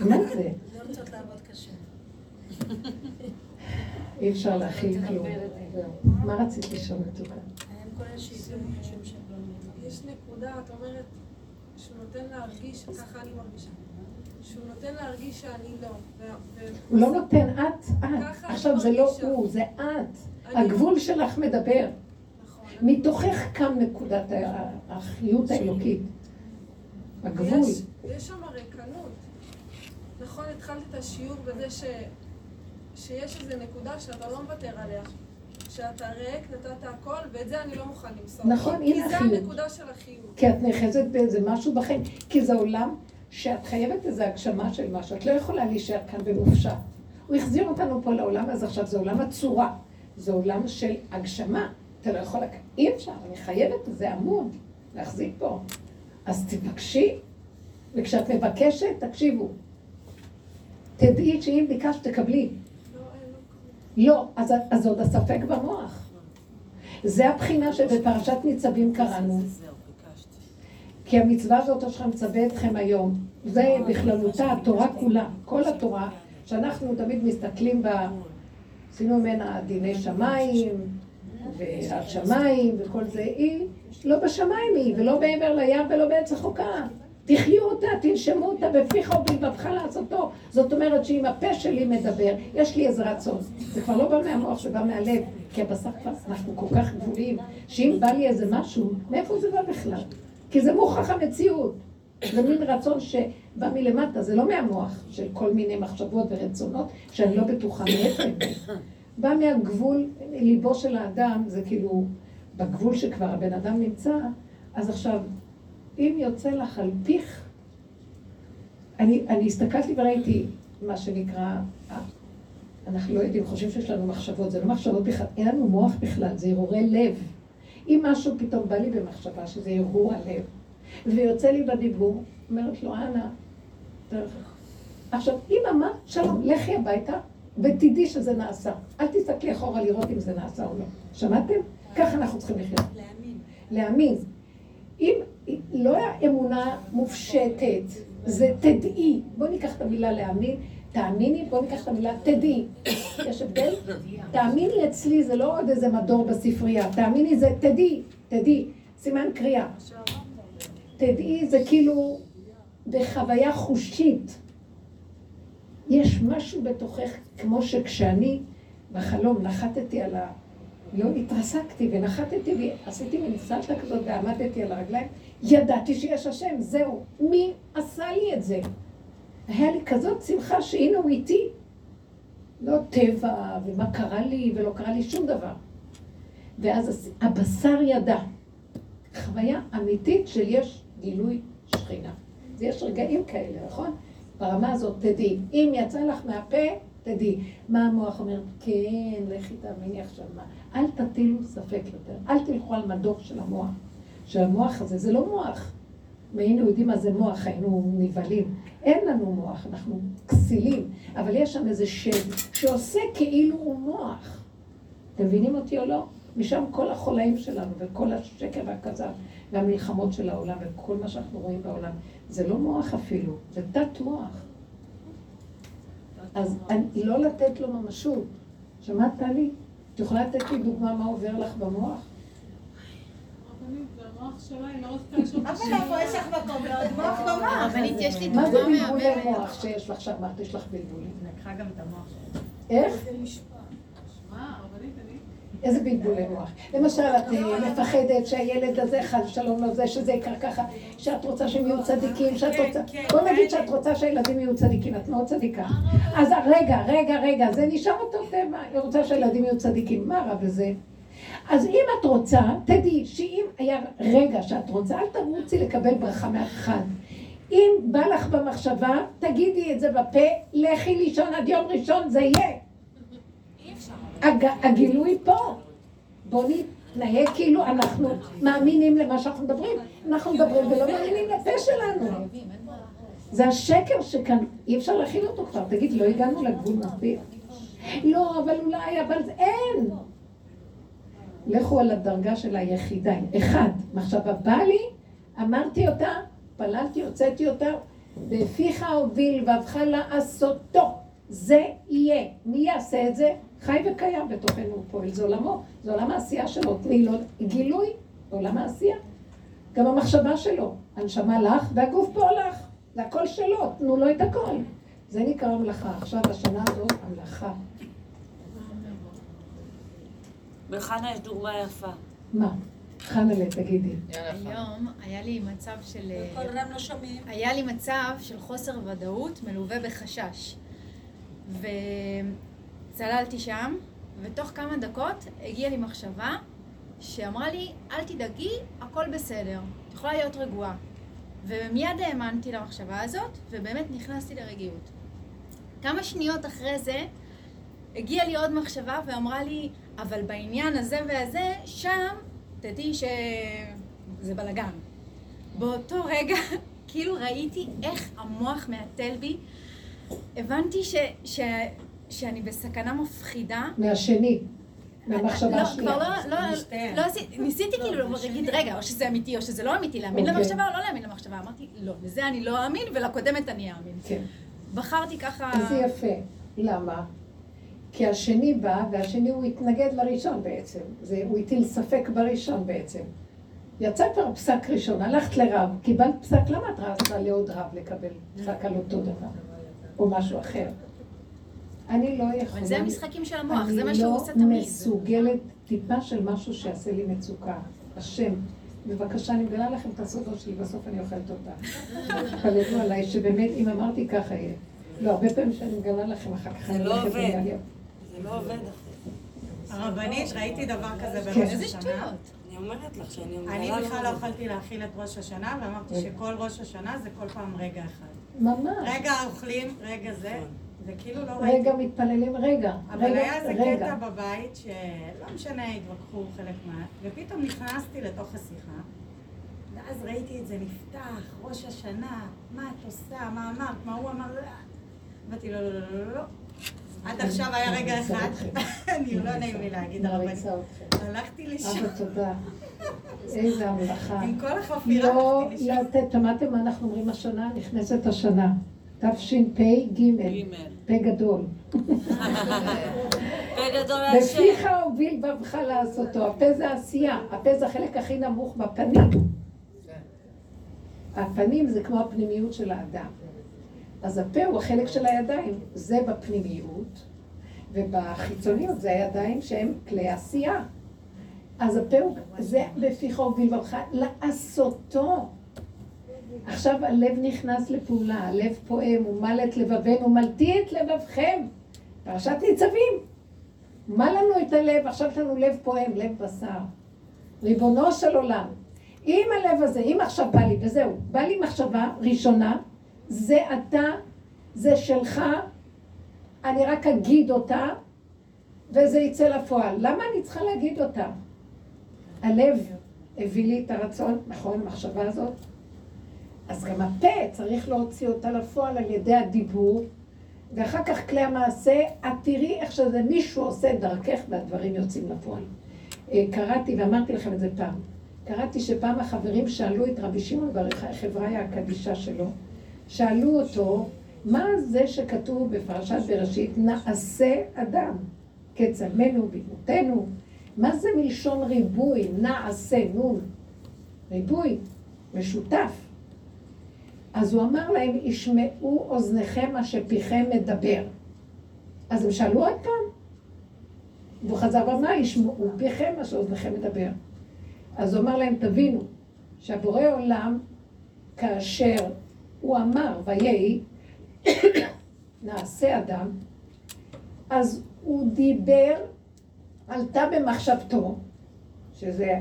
מה זה? לא רוצות לעבוד קשה. אי אפשר להכיל כלום. מה רצית לשאול מתוקה? לא מבינים. יש נקודה, את אומרת, שהוא נותן להרגיש, ככה אני מרגישה, שהוא נותן להרגיש שאני לא. הוא לא נותן, את, את. עכשיו זה לא. הוא, זה את. הגבול שלך מדבר. נכון. מתוכך קם נקודת החיות האלוקית. הגבול. יש, שם ריקנות. נכון, התחלתי את השיעור בזה ש, שיש איזו נקודה שאתה לא מוותר עליה. שאתה ריק, נתת הכל, ואת זה אני לא מוכן למסור. נכון, כי הנה זה החיות. הנקודה של החיות. כי את נאחזת באיזה משהו בחיים. כי זה עולם שאת חייבת איזו הגשמה של משהו. את לא יכולה להישאר כאן במופשט. הוא החזיר אותנו פה לעולם הזה עכשיו, זה עולם הצורה. זה עולם של הגשמה. אתה לא יכול... אי אפשר, אני חייבת, זה עמוד להחזיק פה. אז תבקשי, וכשאת מבקשת, תקשיבו. תדעי שאם ביקשת, תקבלי. לא, אז, אז עוד הספק במוח. זה הבחינה שבפרשת ניצבים קראנו. כי המצווה הזאת אשר מצווה אתכם היום, זה בכללותה התורה כולה, כל התורה, שאנחנו תמיד מסתכלים בה, עשינו ממנה דיני שמיים, ועד שמיים וכל זה, היא לא בשמיים היא, ולא מעבר לים ולא בעץ החוקה. תחיו אותה, תנשמו אותה בפיך ובלבבך לעשותו. זאת אומרת שאם הפה שלי מדבר, יש לי איזה רצון. זה כבר לא בא מהמוח, זה בא מהלב. כי הבשר כבר, אנחנו כל כך גבוליים, שאם בא לי איזה משהו, מאיפה זה בא בכלל? כי זה מוכח המציאות. זה מין רצון שבא מלמטה, זה לא מהמוח של כל מיני מחשבות ורצונות שאני לא בטוחה מאיפה. בא מהגבול, ליבו של האדם, זה כאילו בגבול שכבר הבן אדם נמצא, אז עכשיו, אם יוצא לך על פיך, אני, אני הסתכלתי וראיתי מה שנקרא, אנחנו לא יודעים, חושבים שיש לנו מחשבות, זה לא מחשבות בכלל, אין לנו מוח בכלל, זה הרהורי לב. אם משהו פתאום בא לי במחשבה, שזה הרהור הלב, ויוצא לי בדיבור, אומרת לו, אנא, דרך. עכשיו, אם אמרת, שלום, לכי הביתה, ותדעי שזה נעשה. אל תסתכלי אחורה לראות אם זה נעשה או לא. שמעתם? ככה אנחנו צריכים לחיות. להאמין. להאמין. אם לא האמונה מופשטת, זה תדעי. בואו ניקח את המילה להאמין, תאמיני, בואו ניקח את המילה תדעי. יש הבדל? תאמיני אצלי זה לא עוד איזה מדור בספרייה, תאמיני זה תדעי, תדעי, סימן קריאה. תדעי זה כאילו בחוויה חושית. יש משהו בתוכך, כמו שכשאני בחלום נחתתי על ה... לא התרסקתי ונחתתי ועשיתי מין סלטה כזאת ועמדתי על הרגליים, ידעתי שיש השם, זהו. מי עשה לי את זה? היה לי כזאת שמחה שהנה הוא איתי. לא טבע, ומה קרה לי, ולא קרה לי שום דבר. ואז הבשר ידע. חוויה אמיתית של יש גילוי שכינה. אז יש רגעים כאלה, נכון? ברמה הזאת, תדעי. אם יצא לך מהפה, תדעי. מה המוח אומר? כן, לכי תאמיני עכשיו מה. אל תטילו ספק יותר. אל תלכו על מדור של המוח. שהמוח הזה, זה לא מוח. והיינו יודעים מה זה מוח, היינו נבהלים. אין לנו מוח, אנחנו כסילים. אבל יש שם איזה שד שעושה כאילו הוא מוח. אתם מבינים אותי או לא? משם כל החולאים שלנו וכל השקר והכזב והמלחמות של העולם וכל מה שאנחנו רואים בעולם. זה לא מוח אפילו, זה תת מוח. אז אני, לא לתת לו ממשות. שמעת טלי? את יכולה לתת לי דוגמה מה עובר לך במוח? רבנית, זה המוח שלה, היא לא רצתה לשאול את אבל יש לך מקום לעוד מוח במוח? הרבנית, יש לי מה זה דוגמה בלבולי מהממת. מוח שיש לך שאמרת, יש לך בלבולים? לקחה גם את המוח. איך? רבנית? איזה בלבולי מוח. למשל, את אה, מפחדת שהילד הזה, חס ושלום לא זה, שזה יקרה ככה, שאת רוצה שהם יהיו צדיקים, שאת רוצה... בוא נגיד שאת רוצה שהילדים יהיו צדיקים, את מאוד צדיקה. אז רגע, רגע, רגע, זה נשאר אותו טבע, היא רוצה שהילדים יהיו צדיקים, מה רע בזה? אז אם את רוצה, תדעי שאם היה רגע שאת רוצה, אל תרוצי לקבל ברכה מאף אחד. אם בא לך במחשבה, תגידי את זה בפה, לכי לישון עד יום ראשון, זה יהיה. הג... הגילוי פה. בואו נתנהג כאילו אנחנו מאמינים למה שאנחנו מדברים. אנחנו מדברים ולא מאמינים לפה שלנו. זה השקר שכאן, אי אפשר להכיל אותו כבר. תגיד, לא הגענו לגבול מספיק? לא, אבל אולי, אבל אין. לכו על הדרגה של היחידה. אחד, מחשבה באה לי, אמרתי אותה, פללתי, הוצאתי אותה, בפיך הוביל ואבך לעשותו. זה יהיה. מי יעשה את זה? חי וקיים בתוכנו, פועל. זה עולמו, זה עולם העשייה שלו. תני לו גילוי בעולם העשייה. גם המחשבה שלו. הנשמה לך והגוף פה לך. זה הכל שלו, תנו לו את הכל. זה נקרא המלאכה. עכשיו, השנה הזאת, המלאכה. בחנה יש דוגמה יפה. מה? חנלה, תגידי. היום היה לי מצב של... כל רם לא שומעים. היה לי מצב של חוסר ודאות מלווה בחשש. וצללתי שם, ותוך כמה דקות הגיעה לי מחשבה שאמרה לי, אל תדאגי, הכל בסדר, את יכולה להיות רגועה. ומיד האמנתי למחשבה הזאת, ובאמת נכנסתי לרגיעות. כמה שניות אחרי זה, הגיעה לי עוד מחשבה ואמרה לי, אבל בעניין הזה והזה, שם, תדעי שזה בלאגן. באותו רגע, [LAUGHS] כאילו ראיתי איך המוח מהתל בי, הבנתי ש, ש, שאני בסכנה מפחידה. מהשני. מהמחשבה לא, השנייה. כבר לא, לא, לא עשיתי, ניסיתי כאילו להגיד, רגע, או שזה אמיתי או שזה לא אמיתי, להאמין אוקיי. למחשבה או לא להאמין למחשבה. אמרתי, לא, לזה אני לא אאמין ולקודמת אני אאמין. כן. בחרתי ככה... אז זה יפה. למה? כי השני בא, והשני הוא התנגד לראשון בעצם. זה, הוא הטיל ספק בראשון בעצם. יצא כבר פסק ראשון, הלכת לרב, קיבלת פסק, למה את רצת לעוד רב לקבל פסק על אותו דבר? או משהו אחר. אני לא יכולה... אבל זה המשחקים של המוח, זה מה שהוא עושה תמיד. אני לא מסוגלת טיפה של משהו שיעשה לי מצוקה. השם, בבקשה, אני מגלה לכם את הסודות שלי, בסוף אני אוכלת אותה. תתפללו עליי, שבאמת, אם אמרתי ככה יהיה. לא, הרבה פעמים שאני מגלה לכם, אחר כך אני לא הולכת. זה לא עובד. הרבנית, ראיתי דבר כזה כן. בראש איזה השנה. שטויות. אני אומרת לך שאני אני מגלה בכלל לא יכולתי להכיל את ראש השנה, ואמרתי שכל ראש השנה זה כל פעם רגע אחד. ממש. רגע אוכלים, רגע זה, זה כאילו לא ראיתי. רגע מתפללים, רגע. אבל רגע, היה איזה רגע. קטע בבית שלא משנה, התווכחו חלק מה... ופתאום נכנסתי לתוך השיחה, ואז ראיתי את זה נפתח, ראש השנה, מה את עושה, מה אמרת, מה הוא אמר, לא. אמרתי לא, לא, לא, לא, לא. עד עכשיו היה רגע אחד. [LAUGHS] אני לא נעים לי להגיד הרבנית. הלכתי לשם, אבא, תודה. [LAUGHS] איזה המלאכה. עם כל החפירה לא, הלכתי לא, שמעתם מה אנחנו אומרים השנה? נכנסת השנה. תשפ"ג, גימל. פה גדול. [LAUGHS] בגדול השם. בפיך הוביל בבך לעשותו. הפה זה עשייה. הפה זה החלק הכי נמוך בפנים. הפנים זה כמו הפנימיות של האדם. אז הפה הוא החלק של הידיים. זה בפנימיות, ובחיצוניות זה הידיים שהם כלי עשייה. אז הפה הוא, זה בפיך הוביל בבך לעשותו. עכשיו הלב נכנס לפעולה, הלב פועם, הוא מל את לבבנו, מלתי את לבבכם. פרשת ניצבים. מה לנו את הלב? עכשיו יש לנו לב פועם, לב בשר. ריבונו של עולם. אם הלב הזה, אם עכשיו בא לי, וזהו, בא לי מחשבה ראשונה, זה אתה, זה שלך, אני רק אגיד אותה, וזה יצא לפועל. למה אני צריכה להגיד אותה? הלב הביא לי את הרצון, נכון, המחשבה הזאת? אז גם הפה צריך להוציא אותה לפועל על ידי הדיבור, ואחר כך כלי המעשה, את תראי איך שזה מישהו עושה דרכך והדברים יוצאים לפועל. אה, קראתי, ואמרתי לכם את זה פעם, קראתי שפעם החברים שאלו את רבי שמעון בר חבריה הקדישה שלו, שאלו אותו, מה זה שכתוב בפרשת בראשית, נעשה אדם, כצלמנו בדמותנו, מה זה מלשון ריבוי, נעשה, נון, ריבוי, משותף. אז הוא אמר להם, ישמעו אוזניכם מה שפיכם מדבר. אז הם שאלו עוד פעם. והוא חזר ואמר, ישמעו פיכם מה שאוזניכם מדבר. אז הוא אמר להם, תבינו, שהבורא עולם, כאשר הוא אמר, ויהי, נעשה אדם, אז הוא דיבר, עלתה במחשבתו, שזה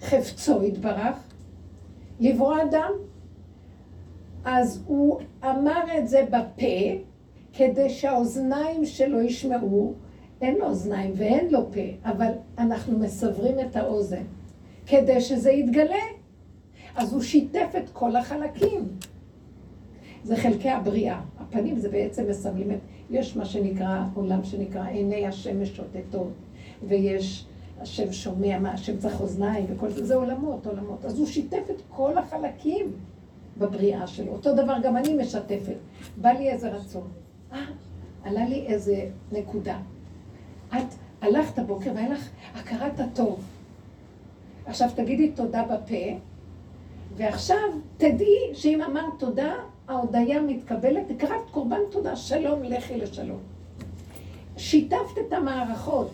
חפצו יתברך, לברוא אדם. אז הוא אמר את זה בפה, כדי שהאוזניים שלו ישמעו אין לו אוזניים ואין לו פה, אבל אנחנו מסברים את האוזן כדי שזה יתגלה. אז הוא שיתף את כל החלקים. זה חלקי הבריאה. הפנים זה בעצם מסמלים את... יש מה שנקרא, עולם שנקרא עיני השם משוטטות, ויש השם שומע מה השם צריך אוזניים וכל זה, זה עולמות, עולמות. אז הוא שיתף את כל החלקים בבריאה שלו. אותו דבר גם אני משתפת. בא לי איזה רצון. אה, עלה לי איזה נקודה. את הלכת הבוקר והיה לך הכרת הטוב. עכשיו תגידי תודה בפה, ועכשיו תדעי שאם אמרת תודה, ההודיה מתקבלת, הקרבת קורבן תודה, שלום, לכי לשלום. שיתפת את המערכות.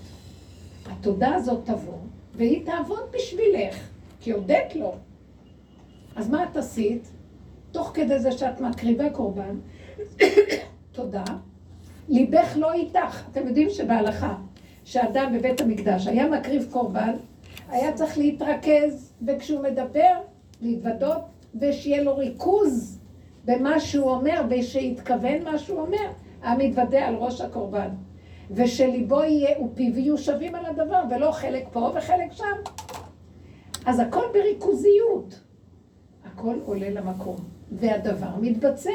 התודה הזאת תבוא, והיא תעבוד בשבילך, כי הודית לו. אז מה את עשית? תוך כדי זה שאת מקריבה קורבן, [COUGHS] תודה, ליבך לא איתך. אתם יודעים שבהלכה, שאדם בבית המקדש היה מקריב קורבן, היה צריך להתרכז, וכשהוא מדבר, להתוודות, ושיהיה לו ריכוז במה שהוא אומר, ושיתכוון מה שהוא אומר, היה מתוודה על ראש הקורבן. ושליבו יהיה ופיו יהיו שווים על הדבר, ולא חלק פה וחלק שם. אז הכל בריכוזיות. הכל עולה למקום, והדבר מתבצע.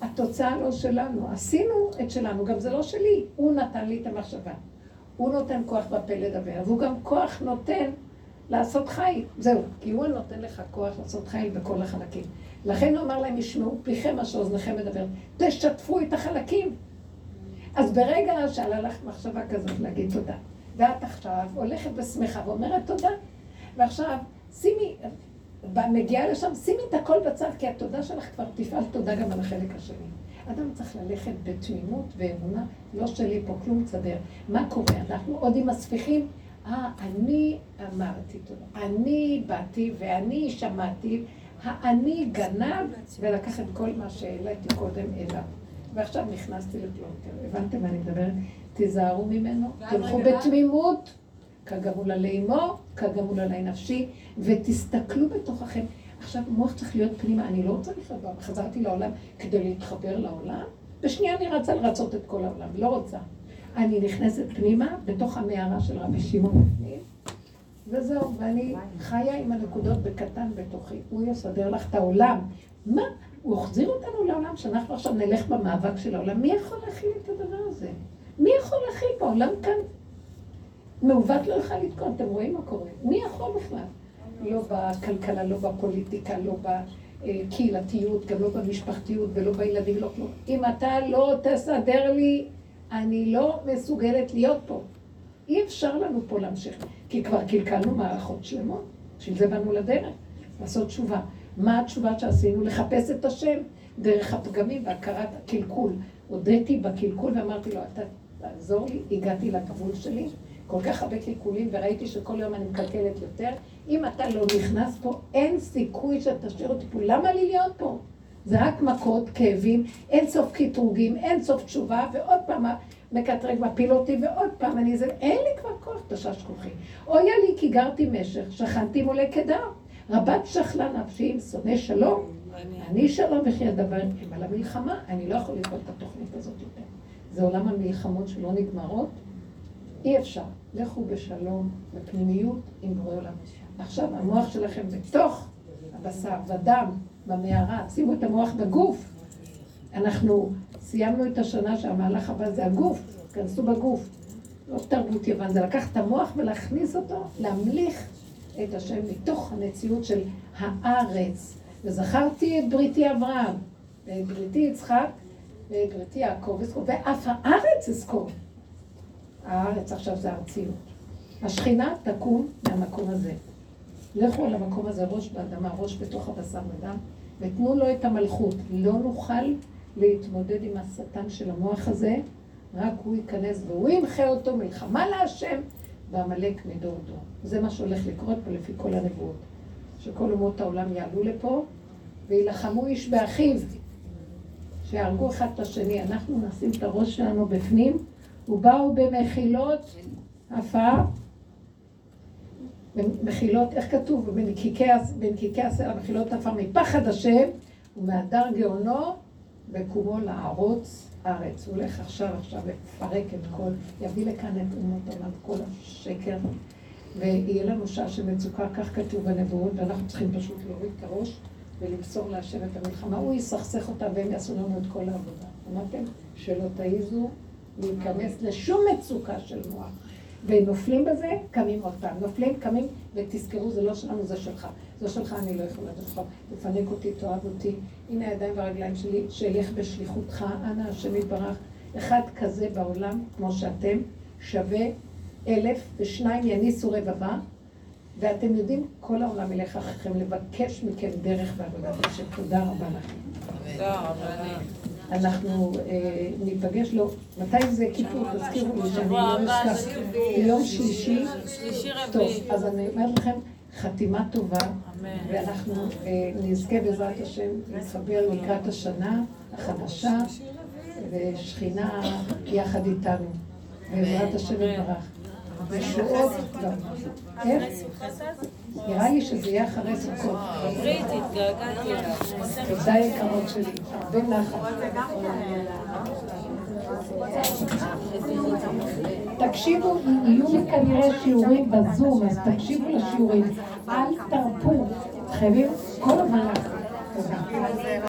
התוצאה לא שלנו. עשינו את שלנו, גם זה לא שלי. הוא נתן לי את המחשבה. הוא נותן כוח בפה לדבר, והוא גם כוח נותן לעשות חיל. זהו, כי הוא נותן לך כוח לעשות חיל בכל החלקים. לכן הוא אמר להם, ישמעו פיכם מה שאוזניכם מדבר. תשתפו את החלקים. אז ברגע שעלה לך מחשבה כזאת להגיד תודה, ואת עכשיו הולכת ושמחה ואומרת תודה, ועכשיו שימי, מגיעה לשם, שימי את הכל בצד, כי התודה שלך כבר תפעל תודה גם על החלק השני. אדם צריך ללכת בתמימות ואמונה, לא שלי פה כלום צדר. מה קורה? אנחנו עוד עם הספיחים, אה, אני אמרתי תודה, אני באתי ואני שמעתי, האני גנב ולקח את כל מה שהעליתי קודם אליו. ועכשיו נכנסתי לפלונטר. הבנתם מה אני מדברת? תיזהרו ממנו, תלכו בתמימות, כגמול עלי אמו, כגמול עלי נפשי, ותסתכלו בתוככם. עכשיו, מוח צריך להיות פנימה, אני לא רוצה לחיות בה, חזרתי לעולם כדי להתחבר לעולם, בשנייה אני רצה לרצות את כל העולם, לא רוצה. אני נכנסת פנימה, בתוך המערה של רבי שמעון בפנים, וזהו, ואני חיה עם הנקודות בקטן בתוכי. הוא יסדר לך את העולם. מה? הוא החזיר אותנו לעולם שאנחנו עכשיו נלך במאבק של העולם. מי יכול להכיל את הדבר הזה? מי יכול להכיל פה? העולם כאן מעוות לא יכול לתקון, אתם רואים מה קורה. מי יכול בכלל? לא בכלכלה, לא בפוליטיקה, לא בקהילתיות, גם לא במשפחתיות ולא בילדים, לא כלום. אם אתה לא תסדר לי, אני לא מסוגלת להיות פה. אי אפשר לנו פה להמשיך, כי כבר קלקלנו מערכות שלמות, בשביל זה באנו לדרך, לעשות תשובה. מה התשובה שעשינו? לחפש את השם דרך הפגמים והכרת הקלקול. הודיתי בקלקול ואמרתי לו, אתה תעזור לי, הגעתי לגבול שלי, כל כך הרבה קלקולים, וראיתי שכל יום אני מקלקלת יותר. אם אתה לא נכנס פה, אין סיכוי שתשאיר אותי פה. למה לי להיות פה? זה רק מכות, כאבים, אין סוף קטרוגים, אין סוף תשובה, ועוד פעם מקטרג מפיל אותי, ועוד פעם אני זה, אין לי כבר כוח תשש כוחי. אויה לי כי גרתי משך, שכנתי מולי קדר. רבת שכלה נפשי עם שונא שלום, אני שלום וכי אדבר עם על המלחמה, אני לא יכול לקרוא את התוכנית הזאת יותר. זה עולם המלחמות שלא נגמרות, אי אפשר. לכו בשלום, בפנימיות, עם בורא עולם. עכשיו, המוח שלכם בתוך הבשר, בדם, במערה, שימו את המוח בגוף. אנחנו סיימנו את השנה שהמהלך הבא זה הגוף, כנסו בגוף. לא תרבות יוון, זה לקחת את המוח ולהכניס אותו, להמליך את השם מתוך המציאות של הארץ. וזכרתי את בריתי אברהם, ואת בריתי יצחק, ואת בריתי יעקב אזכור, ואף הארץ אזכור. הארץ עכשיו זה ארציות. השכינה תקום מהמקום הזה. לכו על המקום הזה ראש באדמה, ראש בתוך הבשר ודם, ותנו לו את המלכות. לא נוכל להתמודד עם השטן של המוח הזה, רק הוא ייכנס והוא ימחה אותו מלחמה להשם, ועמלק מדור דור. זה מה שהולך לקרות פה לפי כל הנבואות. שכל אומות העולם יעלו לפה וילחמו איש באחיו, שיהרגו אחד את השני. אנחנו נשים את הראש שלנו בפנים, ובאו במחילות עפר, במחילות, איך כתוב? בנקיקי הסלע, מחילות עפר, מפחד השם ומהדר גאונו בקומו לערוץ הארץ. הוא הולך עכשיו עכשיו לפרק את כל, יביא לכאן את אומות העולם, כל השקר, ויהיה לנו שעה של מצוקה, כך כתוב בנבואות, ואנחנו צריכים פשוט להוריד את הראש ולמסור להשם את המלחמה. הוא יסכסך אותה והם יעשו לנו את כל העבודה. אמרתם? שלא תעיזו להיכנס לשום מצוקה של מוח. ונופלים בזה, קמים עוד פעם. נופלים, קמים, ותזכרו, זה לא שלנו, זה שלך. זה שלך, אני לא יכולה לתת תפנק אותי, תאהב אותי. הנה הידיים והרגליים שלי, שאלך בשליחותך, אנא השם יתברך. אחד כזה בעולם, כמו שאתם, שווה אלף, ושניים יניסו רבבה, ואתם יודעים, כל העולם ילך אחריכם לבקש מכם דרך בעבודת השם. תודה רבה לכם. אנחנו אה, ניפגש לו, מתי זה כיפור? תזכירו לי שאני לא אשכח. ביום שלישי, טוב. אז אני אומרת לכם, חתימה טובה. ואנחנו אה, נזכה בעזרת השם להתחבר לקראת השנה החדשה, ושכינה יחד איתנו, בעזרת השם יתברך. ישועות. איך? נראה לי שזה יהיה אחרי סוכות. ברית, התגעגעתי אליך. תודה יקרות שלי, הרבה נחת. תקשיבו, יהיו לי כנראה שיעורים בזום, אז תקשיבו לשיעורים. אל תרפו. חייבים כל הזמן לעשות. תודה.